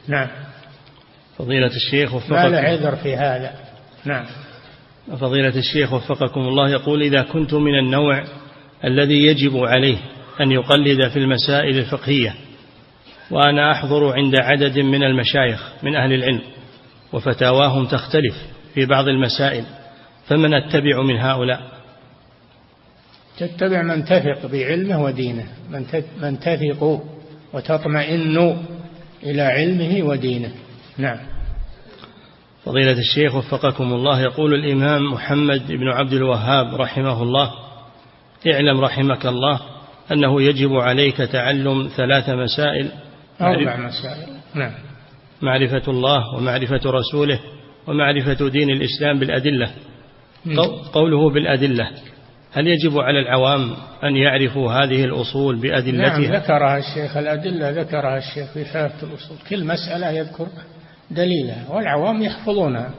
[SPEAKER 2] نعم.
[SPEAKER 1] فضيلة الشيخ وفقكم.
[SPEAKER 2] ما له عذر في هذا. نعم.
[SPEAKER 1] فضيلة الشيخ وفقكم الله يقول إذا كنت من النوع الذي يجب عليه أن يقلد في المسائل الفقهية وأنا أحضر عند عدد من المشايخ من أهل العلم وفتاواهم تختلف في بعض المسائل فمن أتبع من هؤلاء؟
[SPEAKER 2] تتبع من تثق بعلمه ودينه من تثق وتطمئن إلى علمه ودينه. نعم.
[SPEAKER 1] فضيلة الشيخ وفقكم الله يقول الإمام محمد بن عبد الوهاب رحمه الله اعلم رحمك الله أنه يجب عليك تعلم ثلاث مسائل
[SPEAKER 2] أربع مسائل. نعم.
[SPEAKER 1] معرفة الله ومعرفة رسوله ومعرفة دين الإسلام بالأدلة. قوله بالأدلة. هل يجب على العوام أن يعرفوا هذه الأصول بأدلتها؟
[SPEAKER 2] نعم ذكرها الشيخ. الأدلة ذكرها الشيخ في ثلاثة الأصول. كل مسألة يذكر دليلها والعوام يحفظونها.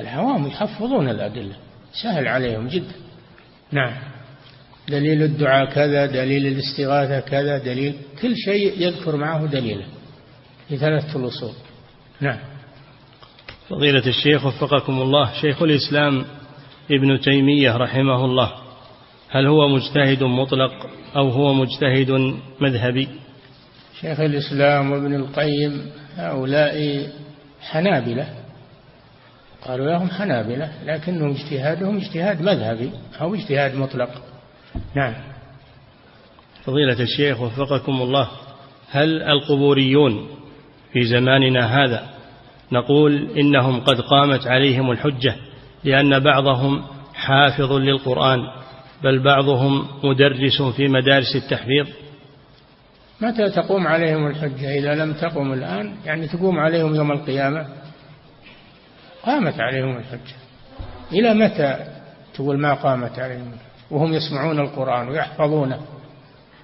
[SPEAKER 2] العوام يحفظون الأدلة. سهل عليهم جدا. نعم. دليل الدعاء كذا دليل الاستغاثة كذا دليل كل شيء يذكر معه دليله في ثلاثة الأصول. نعم.
[SPEAKER 1] فضيلة الشيخ وفقكم الله شيخ الإسلام ابن تيمية رحمه الله هل هو مجتهد مطلق أو هو مجتهد مذهبي؟
[SPEAKER 2] شيخ الإسلام وابن القيم هؤلاء حنابلة. قالوا لهم حنابلة لكنهم اجتهادهم اجتهاد مذهبي أو اجتهاد مطلق. نعم.
[SPEAKER 1] فضيلة الشيخ وفقكم الله هل القبوريون في زماننا هذا نقول إنهم قد قامت عليهم الحجة لأن بعضهم حافظ للقرآن بل بعضهم مدرس في مدارس التحفيظ؟
[SPEAKER 2] متى تقوم عليهم الحجة؟ إذا لم تقم الآن يعني تقوم عليهم يوم القيامة؟ قامت عليهم الحجة. إلى متى تقول ما قامت عليهم وهم يسمعون القرآن ويحفظونه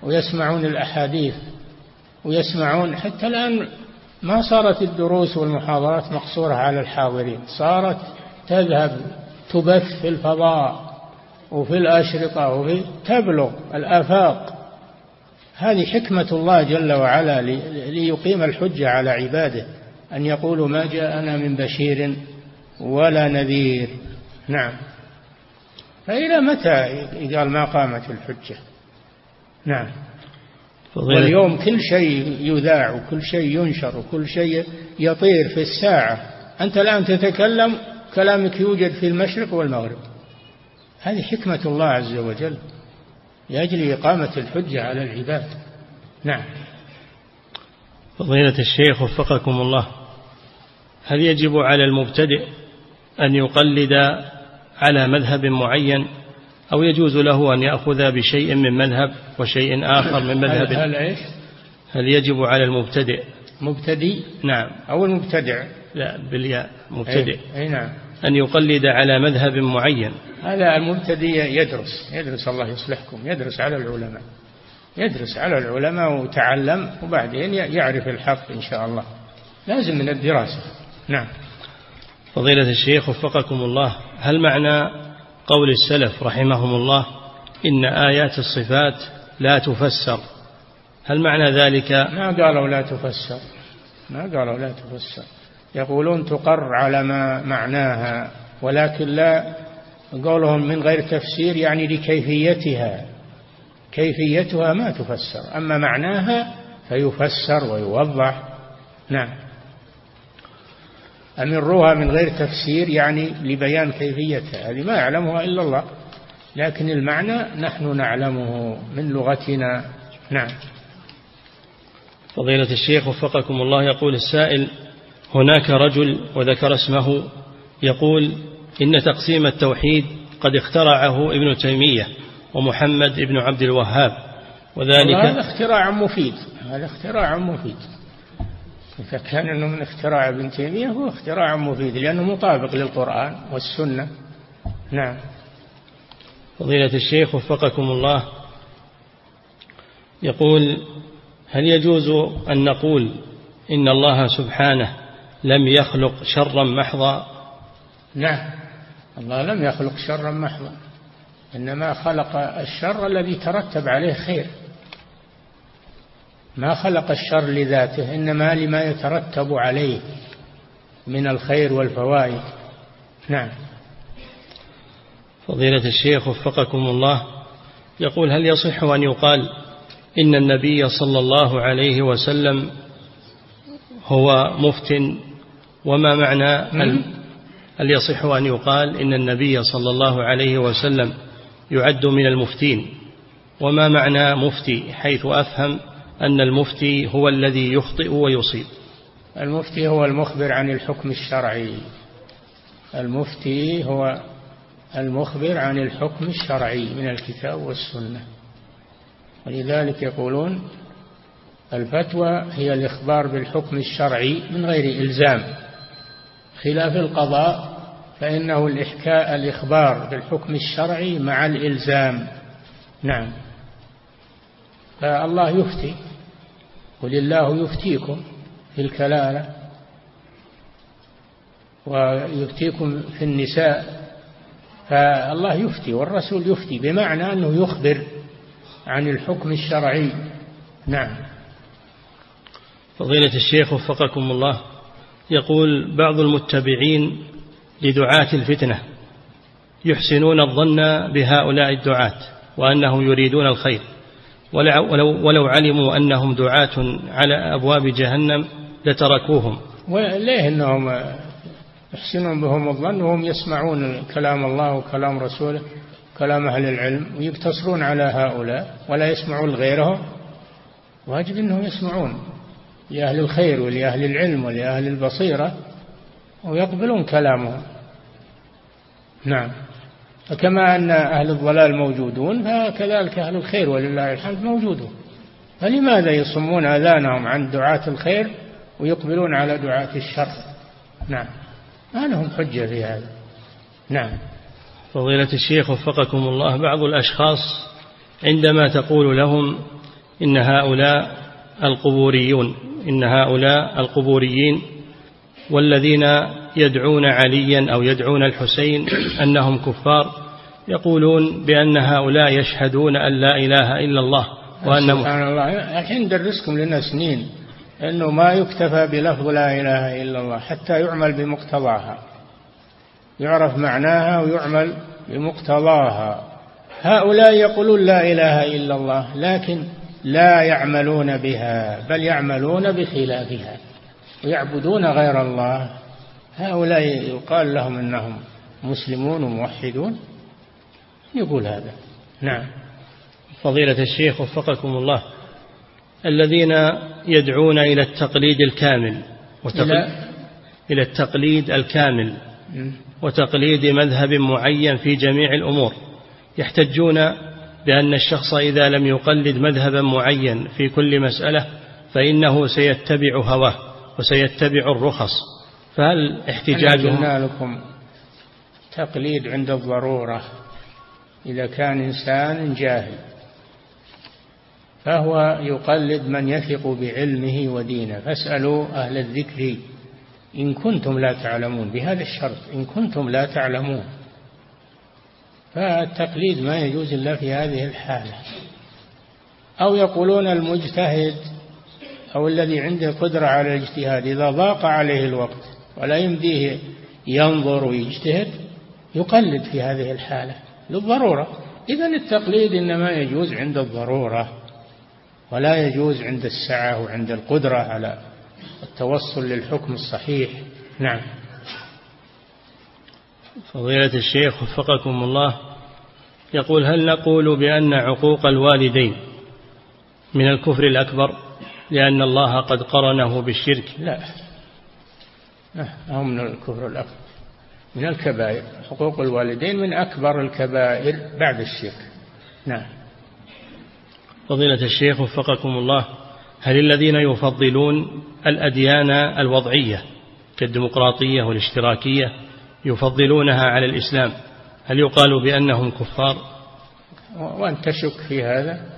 [SPEAKER 2] ويسمعون الأحاديث ويسمعون حتى الآن ما صارت الدروس والمحاضرات مقصورة على الحاضرين صارت تذهب تبث في الفضاء وفي الأشرطة وفي تبلغ الآفاق. هذه حكمة الله جل وعلا ليقيم الحجة على عباده أن يقولوا ما جاءنا من بشير ولا نذير. نعم. فإلى متى قال ما قامت الحجة؟ نعم. واليوم كل شيء يذاع وكل شيء ينشر وكل شيء يطير في الساعة. أنت الآن تتكلم كلامك يوجد في المشرق والمغرب. هذه حكمة الله عز وجل لأجل إقامة الحجة على العباد. نعم.
[SPEAKER 1] فضيلة الشيخ وفقكم الله هل يجب على المبتدئ أن يقلد على مذهب معين أو يجوز له أن يأخذ بشيء من مذهب وشيء آخر من مذهب.
[SPEAKER 2] هل, إيش؟
[SPEAKER 1] هل يجب على المبتدئ؟
[SPEAKER 2] مبتدئ؟
[SPEAKER 1] نعم.
[SPEAKER 2] أو المبتدع؟
[SPEAKER 1] لا بالياء مبتدئ.
[SPEAKER 2] أي, أي نعم.
[SPEAKER 1] أن يقلد على مذهب معين.
[SPEAKER 2] هذا المبتدئ يدرس يدرس الله يصلحكم يدرس على العلماء. يدرس على العلماء وتعلم وبعدين يعرف الحق إن شاء الله. لازم من الدراسة. نعم.
[SPEAKER 1] فضيلة الشيخ وفقكم الله هل معنى قول السلف رحمهم الله إن آيات الصفات لا تفسر؟ هل معنى ذلك؟
[SPEAKER 2] ما قالوا لا تفسر ما قالوا لا تفسر. يقولون تقر على ما معناها ولكن لا قولهم من غير تفسير يعني لكيفيتها. كيفيتها ما تفسر أما معناها فيفسر ويوضح. نعم. أمروها من غير تفسير يعني لبيان كيفيتها؟ هذه ما يعلمها إلا الله. لكن المعنى نحن نعلمه من لغتنا. نعم.
[SPEAKER 1] فضيلة الشيخ وفقكم الله يقول السائل هناك رجل وذكر اسمه يقول إن تقسيم التوحيد قد اخترعه ابن تيمية ومحمد ابن عبد الوهاب وذلك
[SPEAKER 2] هذا اختراع مفيد. هذا اختراع مفيد. إذا كان أنه من اختراع ابن تيمية هو اختراع مفيد لأنه مطابق للقرآن والسنة. نعم.
[SPEAKER 1] فضيلة الشيخ وفقكم الله. يقول هل يجوز أن نقول إن الله سبحانه لم يخلق شرا محضا؟
[SPEAKER 2] نعم. الله لم يخلق شرا محضا. إنما خلق الشر الذي ترتب عليه خير. ما خلق الشر لذاته إنما لما يترتب عليه من الخير والفوائد. نعم.
[SPEAKER 1] فضيلة الشيخ وفقكم الله يقول هل يصح أن يقال إن النبي صلى الله عليه وسلم هو مفت؟ وما معنى هل يصح أن يقال إن النبي صلى الله عليه وسلم يعد من المفتين؟ وما معنى مفتي؟ حيث أفهم أن المفتي هو الذي يخطئ ويصيب.
[SPEAKER 2] المفتي هو المخبر عن الحكم الشرعي. المفتي هو المخبر عن الحكم الشرعي من الكتاب والسنة. ولذلك يقولون الفتوى هي الإخبار بالحكم الشرعي من غير إلزام. خلاف القضاء فإنه الإحكاء الإخبار بالحكم الشرعي مع الإلزام. نعم. فالله يفتي. قل الله يفتيكم في الكلالة ويفتيكم في النساء. فالله يفتي والرسول يفتي بمعنى أنه يخبر عن الحكم الشرعي. نعم.
[SPEAKER 1] فضيلة الشيخ وفقكم الله يقول بعض المتبعين لدعاة الفتنة يحسنون الظن بهؤلاء الدعاة وأنهم يريدون الخير. ولو, ولو علموا أنهم دعاة على أبواب جهنم لتركوهم.
[SPEAKER 2] وليه أنهم يحسنون بهم الظن وهم يسمعون كلام الله وكلام رسوله كلام أهل العلم ويقتصرون على هؤلاء ولا يسمعون لغيرهم واجب أنهم يسمعون لأهل الخير ولأهل العلم ولأهل البصيرة ويقبلون كلامهم. نعم. فكما أن أهل الضلال موجودون فكذلك أهل الخير ولله الحمد موجودون. فلماذا يصمون آذانهم عن دعاة الخير ويقبلون على دعاة الشر؟ نعم. ما لهم حجة في هذا؟ نعم.
[SPEAKER 1] فضيلة الشيخ وفقكم الله بعض الأشخاص عندما تقول لهم إن هؤلاء القبوريون إن هؤلاء القبوريين والذين يدعون عليا أو يدعون الحسين أنهم كفار يقولون بأن هؤلاء يشهدون أن لا إله إلا الله
[SPEAKER 2] وأن سبحان الله. الحين ندرسكم لنا سنين أنه ما يكتفى بلفظ لا إله إلا الله حتى يعمل بمقتضاها. يعرف معناها ويعمل بمقتضاها. هؤلاء يقولون لا إله إلا الله لكن لا يعملون بها بل يعملون بخلافها. ويعبدون غير الله. هؤلاء يقال لهم إنهم مسلمون وموحدون. يقول هذا. نعم.
[SPEAKER 1] فضيلة الشيخ وفقكم الله. الذين يدعون إلى التقليد الكامل وتقل... إلى التقليد الكامل وتقليد مذهب معين في جميع الأمور يحتجون بأن الشخص إذا لم يقلد مذهبا معين في كل مسألة فإنه سيتبع هواه. وسيتبع الرخص فهل احتجاجهم؟
[SPEAKER 2] لكم. تقليد عند الضرورة إذا كان إنسان جاهل فهو يقلد من يثق بعلمه ودينه. فاسألوا أهل الذكر إن كنتم لا تعلمون بهذا الشرط إن كنتم لا تعلمون. فالتقليد ما يجوز إلا في هذه الحالة. أو يقولون المجتهد أو الذي عنده قدرة على الاجتهاد إذا ضاق عليه الوقت ولا يمديه ينظر ويجتهد يقلد في هذه الحالة للضرورة. إذا التقليد إنما يجوز عند الضرورة ولا يجوز عند السعة وعند القدرة على التوصل للحكم الصحيح. نعم.
[SPEAKER 1] فضيلة الشيخ وفقكم الله يقول هل نقول بأن عقوق الوالدين من الكفر الأكبر؟ لأن الله قد قرنه بالشرك.
[SPEAKER 2] لا. لا هم من الكفر الأكبر. من الكبائر. حقوق الوالدين من أكبر الكبائر بعد الشرك. نعم.
[SPEAKER 1] فضيلة الشيخ وفقكم الله هل الذين يفضلون الأديان الوضعية كالديمقراطية والاشتراكية يفضلونها على الإسلام؟ هل يقال بأنهم كفار؟
[SPEAKER 2] وأنت تشك في هذا؟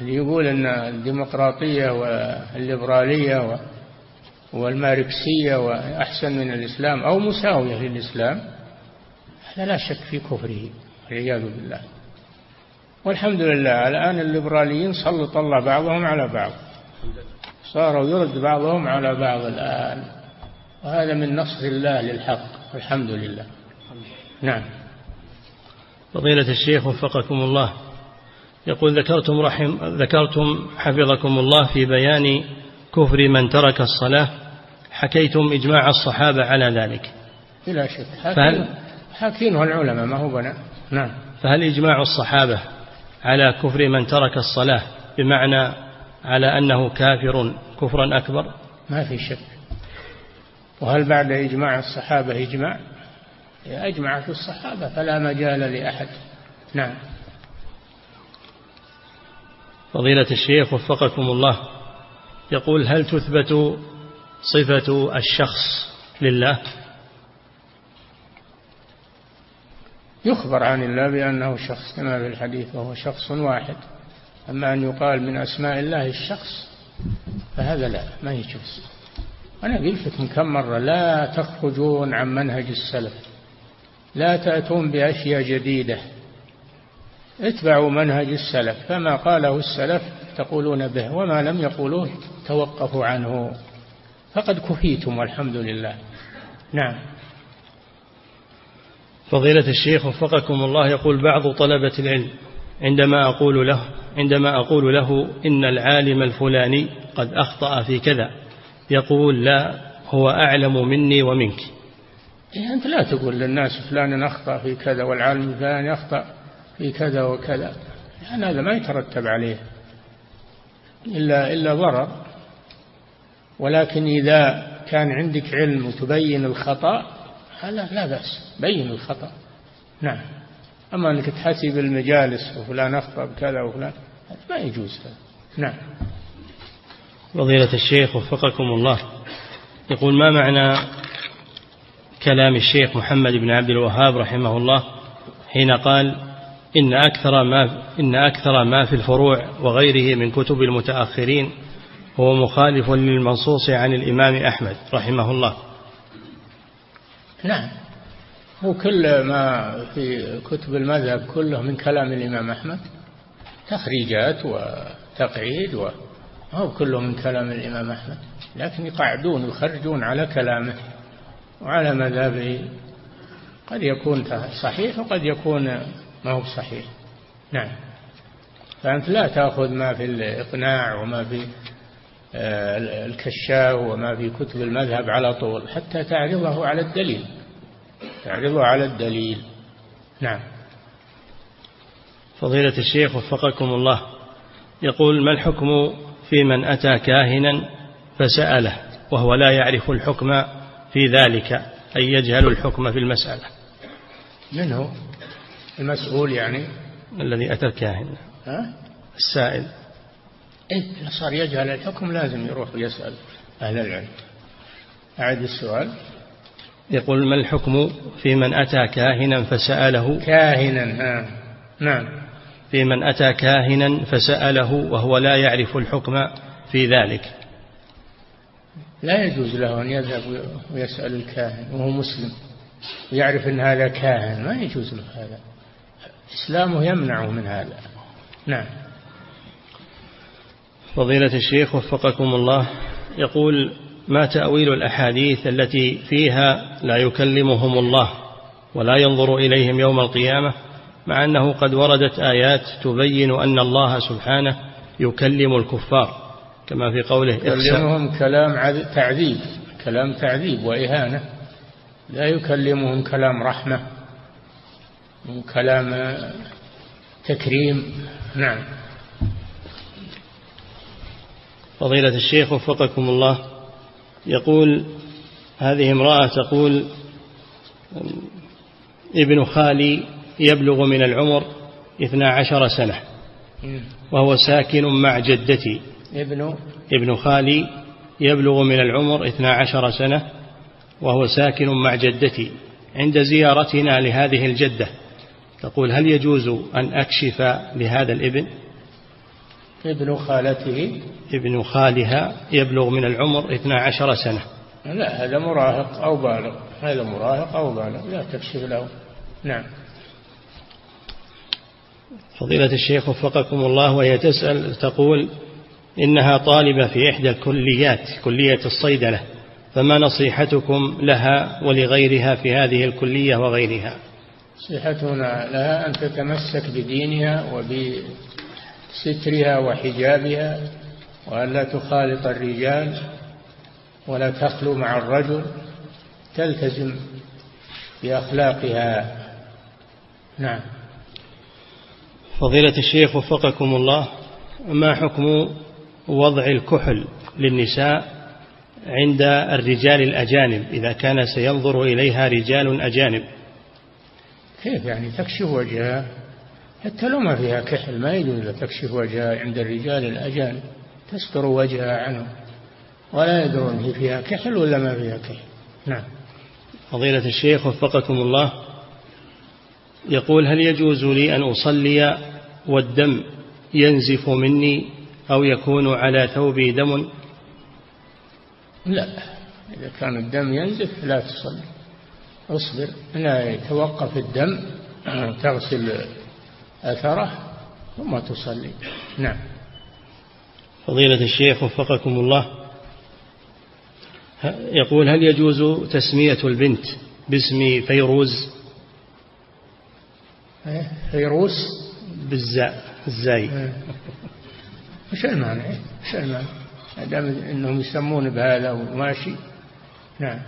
[SPEAKER 2] اللي يقول أن الديمقراطية والليبرالية والماركسية وأحسن من الإسلام أو مساوية للإسلام هذا لا شك في كفره والعياذ بالله. والحمد لله الآن الليبراليين سلط الله بعضهم على بعض. صاروا يرد بعضهم على بعض الآن. وهذا من نصر الله للحق والحمد لله. نعم.
[SPEAKER 1] فضيلة الشيخ وفقكم الله. يقول ذكرتم رحم ذكرتم حفظكم الله في بيان كفر من ترك الصلاة. حكيتم إجماع الصحابة على ذلك.
[SPEAKER 2] بلا شك. فهل حاكينه العلماء ما هو بناء نعم.
[SPEAKER 1] فهل إجماع الصحابة على كفر من ترك الصلاة بمعنى على أنه كافر كفرا أكبر؟
[SPEAKER 2] ما في شك. وهل بعد إجماع الصحابة إجماع؟ أجمعت الصحابة فلا مجال لأحد. نعم.
[SPEAKER 1] فضيلة الشيخ وفقكم الله. يقول هل تثبت صفة الشخص لله؟
[SPEAKER 2] يخبر عن الله بأنه شخص كما في الحديث وهو شخص واحد. أما أن يقال من أسماء الله الشخص فهذا لا ما يجوز أنا قلت لكم كم مرة لا تخرجون عن منهج السلف. لا تأتون بأشياء جديدة. اتبعوا منهج السلف فما قاله السلف تقولون به وما لم يقولوه توقفوا عنه. فقد كفيتم والحمد لله. نعم.
[SPEAKER 1] فضيلة الشيخ وفقكم الله يقول بعض طلبة العلم عندما أقول له عندما أقول له إن العالم الفلاني قد أخطأ في كذا يقول لا هو أعلم مني ومنك.
[SPEAKER 2] إيه أنت لا تقول للناس فلان أخطأ في كذا والعالم فلان يخطأ في كذا وكذا. يعني هذا ما يترتب عليه. إلا إلا ضرر. ولكن إذا كان عندك علم وتبين الخطأ هذا لا بأس. بين الخطأ. نعم. أما أنك تحسب المجالس وفلان أخطأ بكذا وفلان ما يجوز. هذا نعم.
[SPEAKER 1] فضيلة الشيخ وفقكم الله. يقول ما معنى كلام الشيخ محمد بن عبد الوهاب رحمه الله حين قال إن أكثر ما إن أكثر ما في الفروع وغيره من كتب المتأخرين هو مخالف للمنصوص عن الإمام أحمد رحمه الله.
[SPEAKER 2] نعم. هو كل ما في كتب المذهب كله من كلام الإمام أحمد. تخريجات وتقعيد و هو كله من كلام الإمام أحمد. لكن يقعدون يخرجون على كلامه وعلى مذهبه. قد يكون صحيح وقد يكون ما هو صحيح. نعم. فأنت لا تأخذ ما في الإقناع وما في آه، الكشاف وما في كتب المذهب على طول حتى تعرضه على الدليل. تعرضه على الدليل. نعم.
[SPEAKER 1] فضيلة الشيخ وفقكم الله. يقول ما الحكم في من أتى كاهنا فسأله وهو لا يعرف الحكم في ذلك أي يجهل الحكم في المسألة؟
[SPEAKER 2] من هو المسؤول يعني؟
[SPEAKER 1] الذي أتى الكاهن.
[SPEAKER 2] ها؟
[SPEAKER 1] السائل.
[SPEAKER 2] إيه صار يجهل الحكم لازم يروح ويسأل أهل العلم. أعد السؤال.
[SPEAKER 1] يقول ما الحكم في من أتى كاهنا فسأله؟
[SPEAKER 2] كاهنا ها. نعم.
[SPEAKER 1] في من أتى كاهنا فسأله وهو لا يعرف الحكم في ذلك.
[SPEAKER 2] لا يجوز له أن يذهب ويسأل الكاهن وهو مسلم. ويعرف أن هذا كاهن. ما يجوز له هذا. إسلامه يمنعه من هذا. نعم.
[SPEAKER 1] فضيلة الشيخ وفقكم الله يقول ما تأويل الأحاديث التي فيها لا يكلمهم الله ولا ينظر إليهم يوم القيامة مع أنه قد وردت آيات تبين أن الله سبحانه يكلم الكفار؟ كما في قوله
[SPEAKER 2] يكلمهم كلام تعذيب كلام تعذيب وإهانة. لا يكلمهم كلام رحمة. وكلام تكريم. نعم.
[SPEAKER 1] فضيلة الشيخ وفقكم الله. يقول هذه امرأة تقول ابن خالي يبلغ من العمر اثنا عشر سنة وهو ساكن مع جدتي.
[SPEAKER 2] ابن؟
[SPEAKER 1] ابن خالي يبلغ من العمر اثنا عشر سنة وهو ساكن مع جدتي. عند زيارتنا لهذه الجدة تقول هل يجوز أن أكشف لهذا الإبن؟
[SPEAKER 2] ابن خالته.
[SPEAKER 1] ابن خالها يبلغ من العمر اثنا عشر سنة.
[SPEAKER 2] لا هذا مراهق أو بالغ. هذا مراهق أو بالغ. لا تكشف له. نعم.
[SPEAKER 1] فضيلة الشيخ وفقكم الله وهي تسأل تقول إنها طالبة في إحدى الكليات كلية الصيدلة فما نصيحتكم لها ولغيرها في هذه الكلية وغيرها؟
[SPEAKER 2] نصيحتنا لها أن تتمسك بدينها وبسترها وحجابها وأن لا تخالط الرجال ولا تخلو مع الرجل تلتزم بأخلاقها. نعم.
[SPEAKER 1] فضيلة الشيخ وفقكم الله ما حكم وضع الكحل للنساء عند الرجال الأجانب؟ إذا كان سينظر إليها رجال أجانب.
[SPEAKER 2] كيف يعني تكشف وجهها؟ حتى لو ما فيها كحل ما يجوز تكشف وجهها عند الرجال الأجانب تستر وجهها عنهم ولا يدرون هي فيها كحل ولا ما فيها كحل. نعم.
[SPEAKER 1] فضيلة الشيخ وفقكم الله. يقول هل يجوز لي أن أصلي والدم ينزف مني أو يكون على ثوبي دم؟
[SPEAKER 2] لا. إذا كان الدم ينزف لا تصلي. اصبر لا يتوقف الدم تغسل أثره ثم تصلي. نعم.
[SPEAKER 1] فضيلة الشيخ وفقكم الله يقول هل يجوز تسمية البنت باسم فيروز؟
[SPEAKER 2] إيه، فيروز؟
[SPEAKER 1] بالزاء الزاي.
[SPEAKER 2] وش المعنى وش المعنى ما دام إنهم يسمون بهذا وماشي. نعم.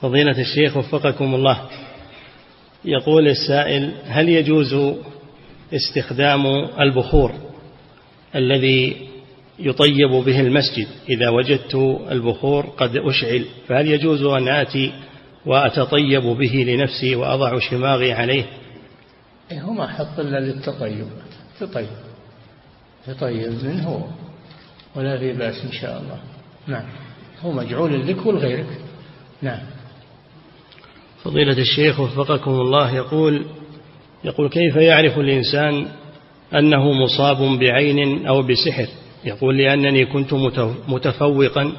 [SPEAKER 1] فضيلة الشيخ وفقكم الله. يقول السائل هل يجوز استخدام البخور الذي يطيب به المسجد؟ إذا وجدت البخور قد أشعل فهل يجوز أن آتي وأتطيب به لنفسي وأضع شماغي عليه؟
[SPEAKER 2] إيه هو ما حط إلا للتطيب. تطيب. تطيب منه ولا في بأس إن شاء الله. نعم. هو مجعول لك ولغيرك نعم.
[SPEAKER 1] فضيلة الشيخ وفقكم الله يقول يقول كيف يعرف الإنسان أنه مصاب بعين أو بسحر؟ يقول لأنني كنت متفوقا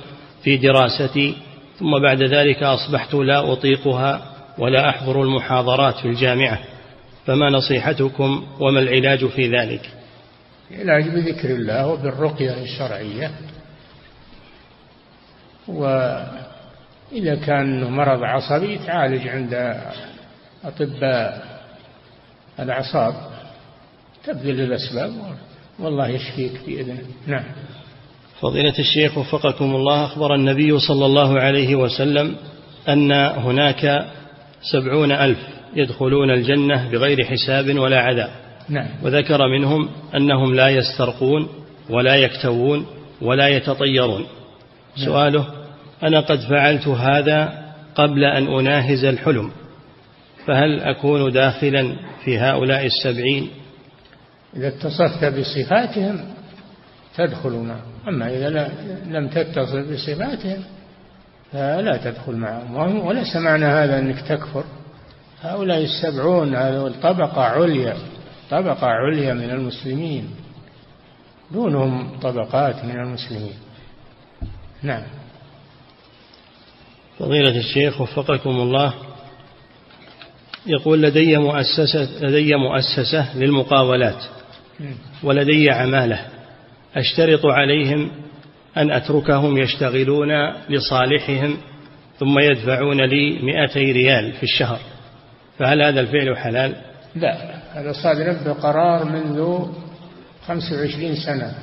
[SPEAKER 1] في دراستي ثم بعد ذلك أصبحت لا أطيقها ولا أحضر المحاضرات في الجامعة. فما نصيحتكم وما العلاج في ذلك؟
[SPEAKER 2] علاج بذكر الله وبالرقية الشرعية. وإذا كان مرض عصبي يتعالج عند أطباء الأعصاب تبذل الأسباب والله يشفيك بإذنه. نعم.
[SPEAKER 1] فضيلة الشيخ وفقكم الله أخبر النبي صلى الله عليه وسلم أن هناك سبعون ألف يدخلون الجنة بغير حساب ولا عذاب.
[SPEAKER 2] نعم.
[SPEAKER 1] وذكر منهم أنهم لا يسترقون ولا يكتوون ولا يتطيرون. نعم. سؤاله أنا قد فعلت هذا قبل أن أناهز الحلم فهل أكون داخلا في هؤلاء السبعين؟
[SPEAKER 2] إذا اتصفت بصفاتهم تدخل معهم أما إذا لم تتصل بصفاتهم فلا تدخل معهم وليس معنى هذا أنك تكفر. هؤلاء السبعون هذول طبقة عليا طبقة عليا من المسلمين دونهم طبقات من المسلمين. نعم.
[SPEAKER 1] فضيلة الشيخ وفقكم الله يقول لدي مؤسسة لدي مؤسسة للمقاولات ولدي عمالة أشترط عليهم أن أتركهم يشتغلون لصالحهم ثم يدفعون لي مئتي ريال في الشهر. فهل هذا الفعل حلال؟
[SPEAKER 2] لا هذا صادر بقرار منذ 25 سنة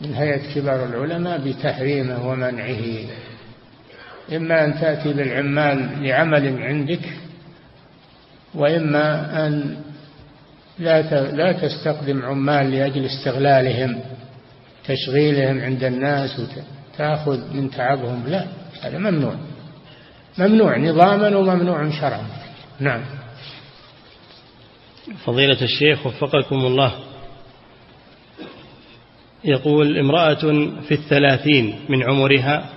[SPEAKER 2] من هيئة كبار العلماء بتحريمه ومنعه. إما أن تأتي بالعمال لعمل عندك وإما أن لا لا تستخدم عمال لأجل استغلالهم تشغيلهم عند الناس وتأخذ من تعبهم. لا هذا ممنوع. ممنوع نظاما وممنوع شرعا. نعم.
[SPEAKER 1] فضيلة الشيخ وفقكم الله. يقول امرأة في الثلاثين من عمرها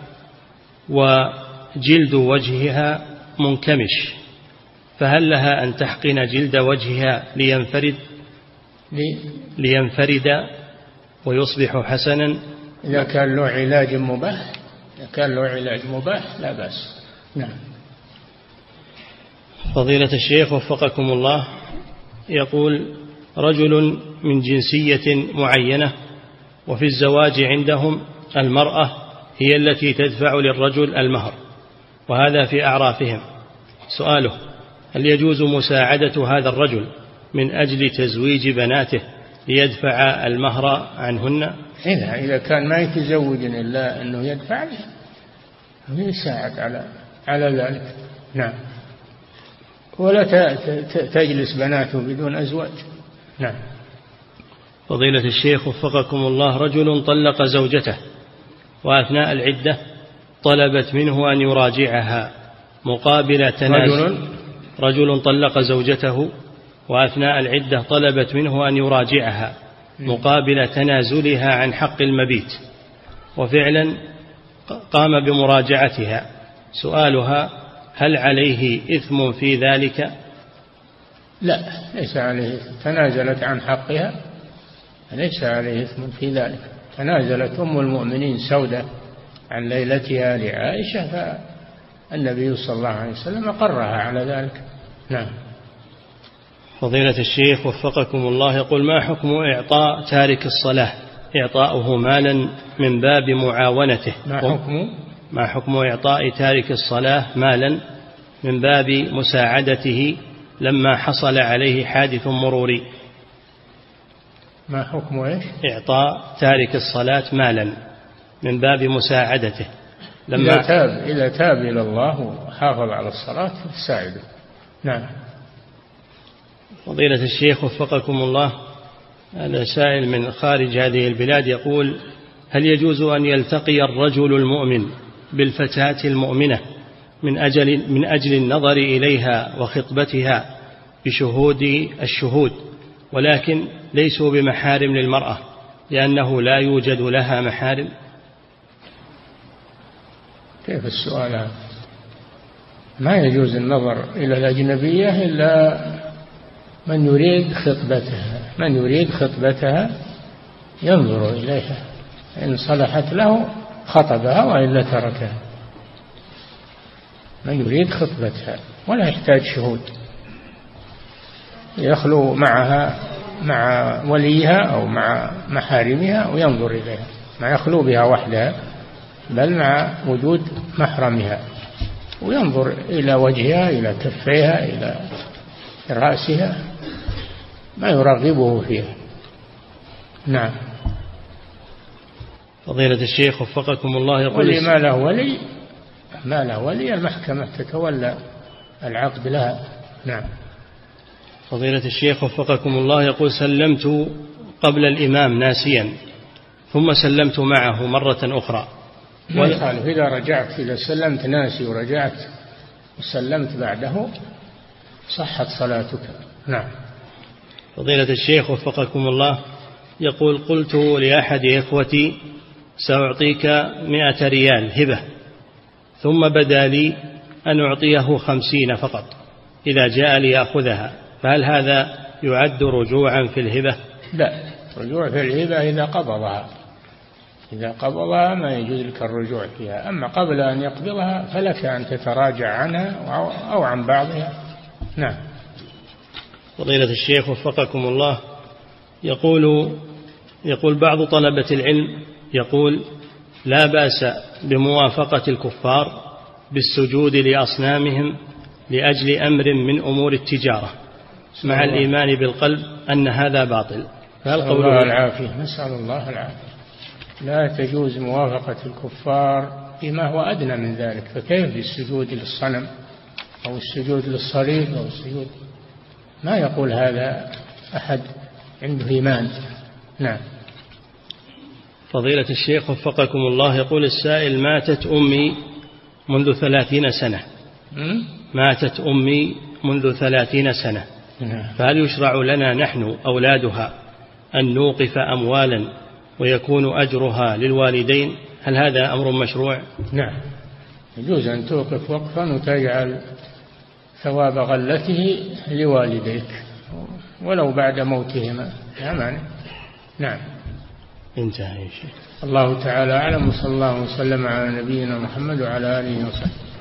[SPEAKER 1] وجلد وجهها منكمش فهل لها أن تحقن جلد وجهها لينفرد؟ لينفرد ويصبح حسنا؟
[SPEAKER 2] إذا كان له علاج مباح إذا كان له علاج مباح لا بأس. نعم.
[SPEAKER 1] فضيلة الشيخ وفقكم الله يقول رجل من جنسية معينة وفي الزواج عندهم المرأة هي التي تدفع للرجل المهر. وهذا في أعرافهم. سؤاله هل يجوز مساعدة هذا الرجل من أجل تزويج بناته ليدفع المهر عنهن؟
[SPEAKER 2] إذا إذا كان ما يتزوج إلا أنه يدفع يساعد على على ذلك. نعم. ولا تجلس بناته بدون أزواج. نعم.
[SPEAKER 1] فضيلة الشيخ وفقكم الله رجل طلق زوجته وأثناء العدة طلبت منه أن يراجعها مقابل تنازل. رجل, رجل طلق زوجته وأثناء العدة طلبت منه أن يراجعها مقابل تنازلها عن حق المبيت. وفعلا قام بمراجعتها. سؤالها هل عليه إثم في ذلك؟
[SPEAKER 2] لا ليس عليه تنازلت عن حقها ليس عليه إثم في ذلك. تنازلت أم المؤمنين سودة. عن ليلتها لعائشة فالنبي صلى الله عليه وسلم أقرها على ذلك. نعم.
[SPEAKER 1] فضيلة الشيخ وفقكم الله يقول ما حكم إعطاء تارك الصلاة؟ إعطاؤه مالا من باب معاونته.
[SPEAKER 2] ما حكم
[SPEAKER 1] ما حكم إعطاء تارك الصلاة مالا من باب مساعدته لما حصل عليه حادث مروري؟
[SPEAKER 2] ما حكم إيش؟
[SPEAKER 1] إعطاء تارك الصلاة مالا. من باب مساعدته.
[SPEAKER 2] لما إذا تاب إذا تاب إلى الله وحافظ على الصلاة تساعده نعم.
[SPEAKER 1] فضيلة الشيخ وفقكم الله هذا سائل من خارج هذه البلاد يقول هل يجوز أن يلتقي الرجل المؤمن بالفتاة المؤمنة من أجل, من أجل النظر إليها وخطبتها بشهود الشهود ولكن ليسوا بمحارم للمرأة لأنه لا يوجد لها محارم؟
[SPEAKER 2] كيف السؤال هذا؟ ما يجوز النظر إلى الأجنبية إلا من يريد خطبتها. من يريد خطبتها ينظر إليها. إن صلحت له خطبها وإلا تركها. من يريد خطبتها ولا يحتاج شهود. يخلو معها مع وليها أو مع محارمها وينظر إليها. ما يخلو بها وحدها. بل مع وجود محرمها. وينظر إلى وجهها إلى كفيها إلى رأسها ما يرغبه فيها. نعم.
[SPEAKER 1] فضيلة الشيخ وفقكم الله يقول
[SPEAKER 2] ولي ما له ولي؟ ما له ولي المحكمة تتولى العقد لها. نعم.
[SPEAKER 1] فضيلة الشيخ وفقكم الله يقول سلمت قبل الإمام ناسيا ثم سلمت معه مرة أخرى.
[SPEAKER 2] ما يخالف إذا رجعت إذا سلمت ناسي ورجعت وسلمت بعده صحت صلاتك. نعم.
[SPEAKER 1] فضيلة الشيخ وفقكم الله يقول قلت لأحد إخوتي سأعطيك مئة ريال هبة. ثم بدا لي أن أعطيه خمسين فقط إذا جاء ليأخذها. فهل هذا يعد رجوعا في الهبة؟
[SPEAKER 2] لا. رجوع في الهبة إذا قبضها. إذا قبضها ما يجوز لك الرجوع فيها. أما قبل أن يقبضها فلك أن تتراجع عنها أو عن بعضها. نعم.
[SPEAKER 1] فضيلة الشيخ وفقكم الله. يقول يقول بعض طلبة العلم يقول لا بأس بموافقة الكفار بالسجود لأصنامهم لأجل أمر من أمور التجارة مع الإيمان بالقلب أن هذا باطل.
[SPEAKER 2] فهل الله العافية. نسأل الله العافية. لا تجوز موافقة الكفار فيما هو أدنى من ذلك فكيف بالسجود للصنم أو السجود للصليب أو السجود؟ ما يقول هذا أحد عنده إيمان. نعم.
[SPEAKER 1] فضيلة الشيخ وفقكم الله يقول السائل ماتت أمي منذ ثلاثين سنة. ماتت أمي منذ ثلاثين سنة. نعم. فهل يشرع لنا نحن أولادها أن نوقف أموالا ويكون أجرها للوالدين. هل هذا أمر مشروع؟
[SPEAKER 2] نعم. يجوز أن توقف وقفا وتجعل ثواب غلته لوالديك ولو بعد موتهما. لا مانع. نعم.
[SPEAKER 1] انتهى يا شيخ.
[SPEAKER 2] الله تعالى أعلم وصلى الله وسلم على نبينا محمد وعلى آله وصحبه.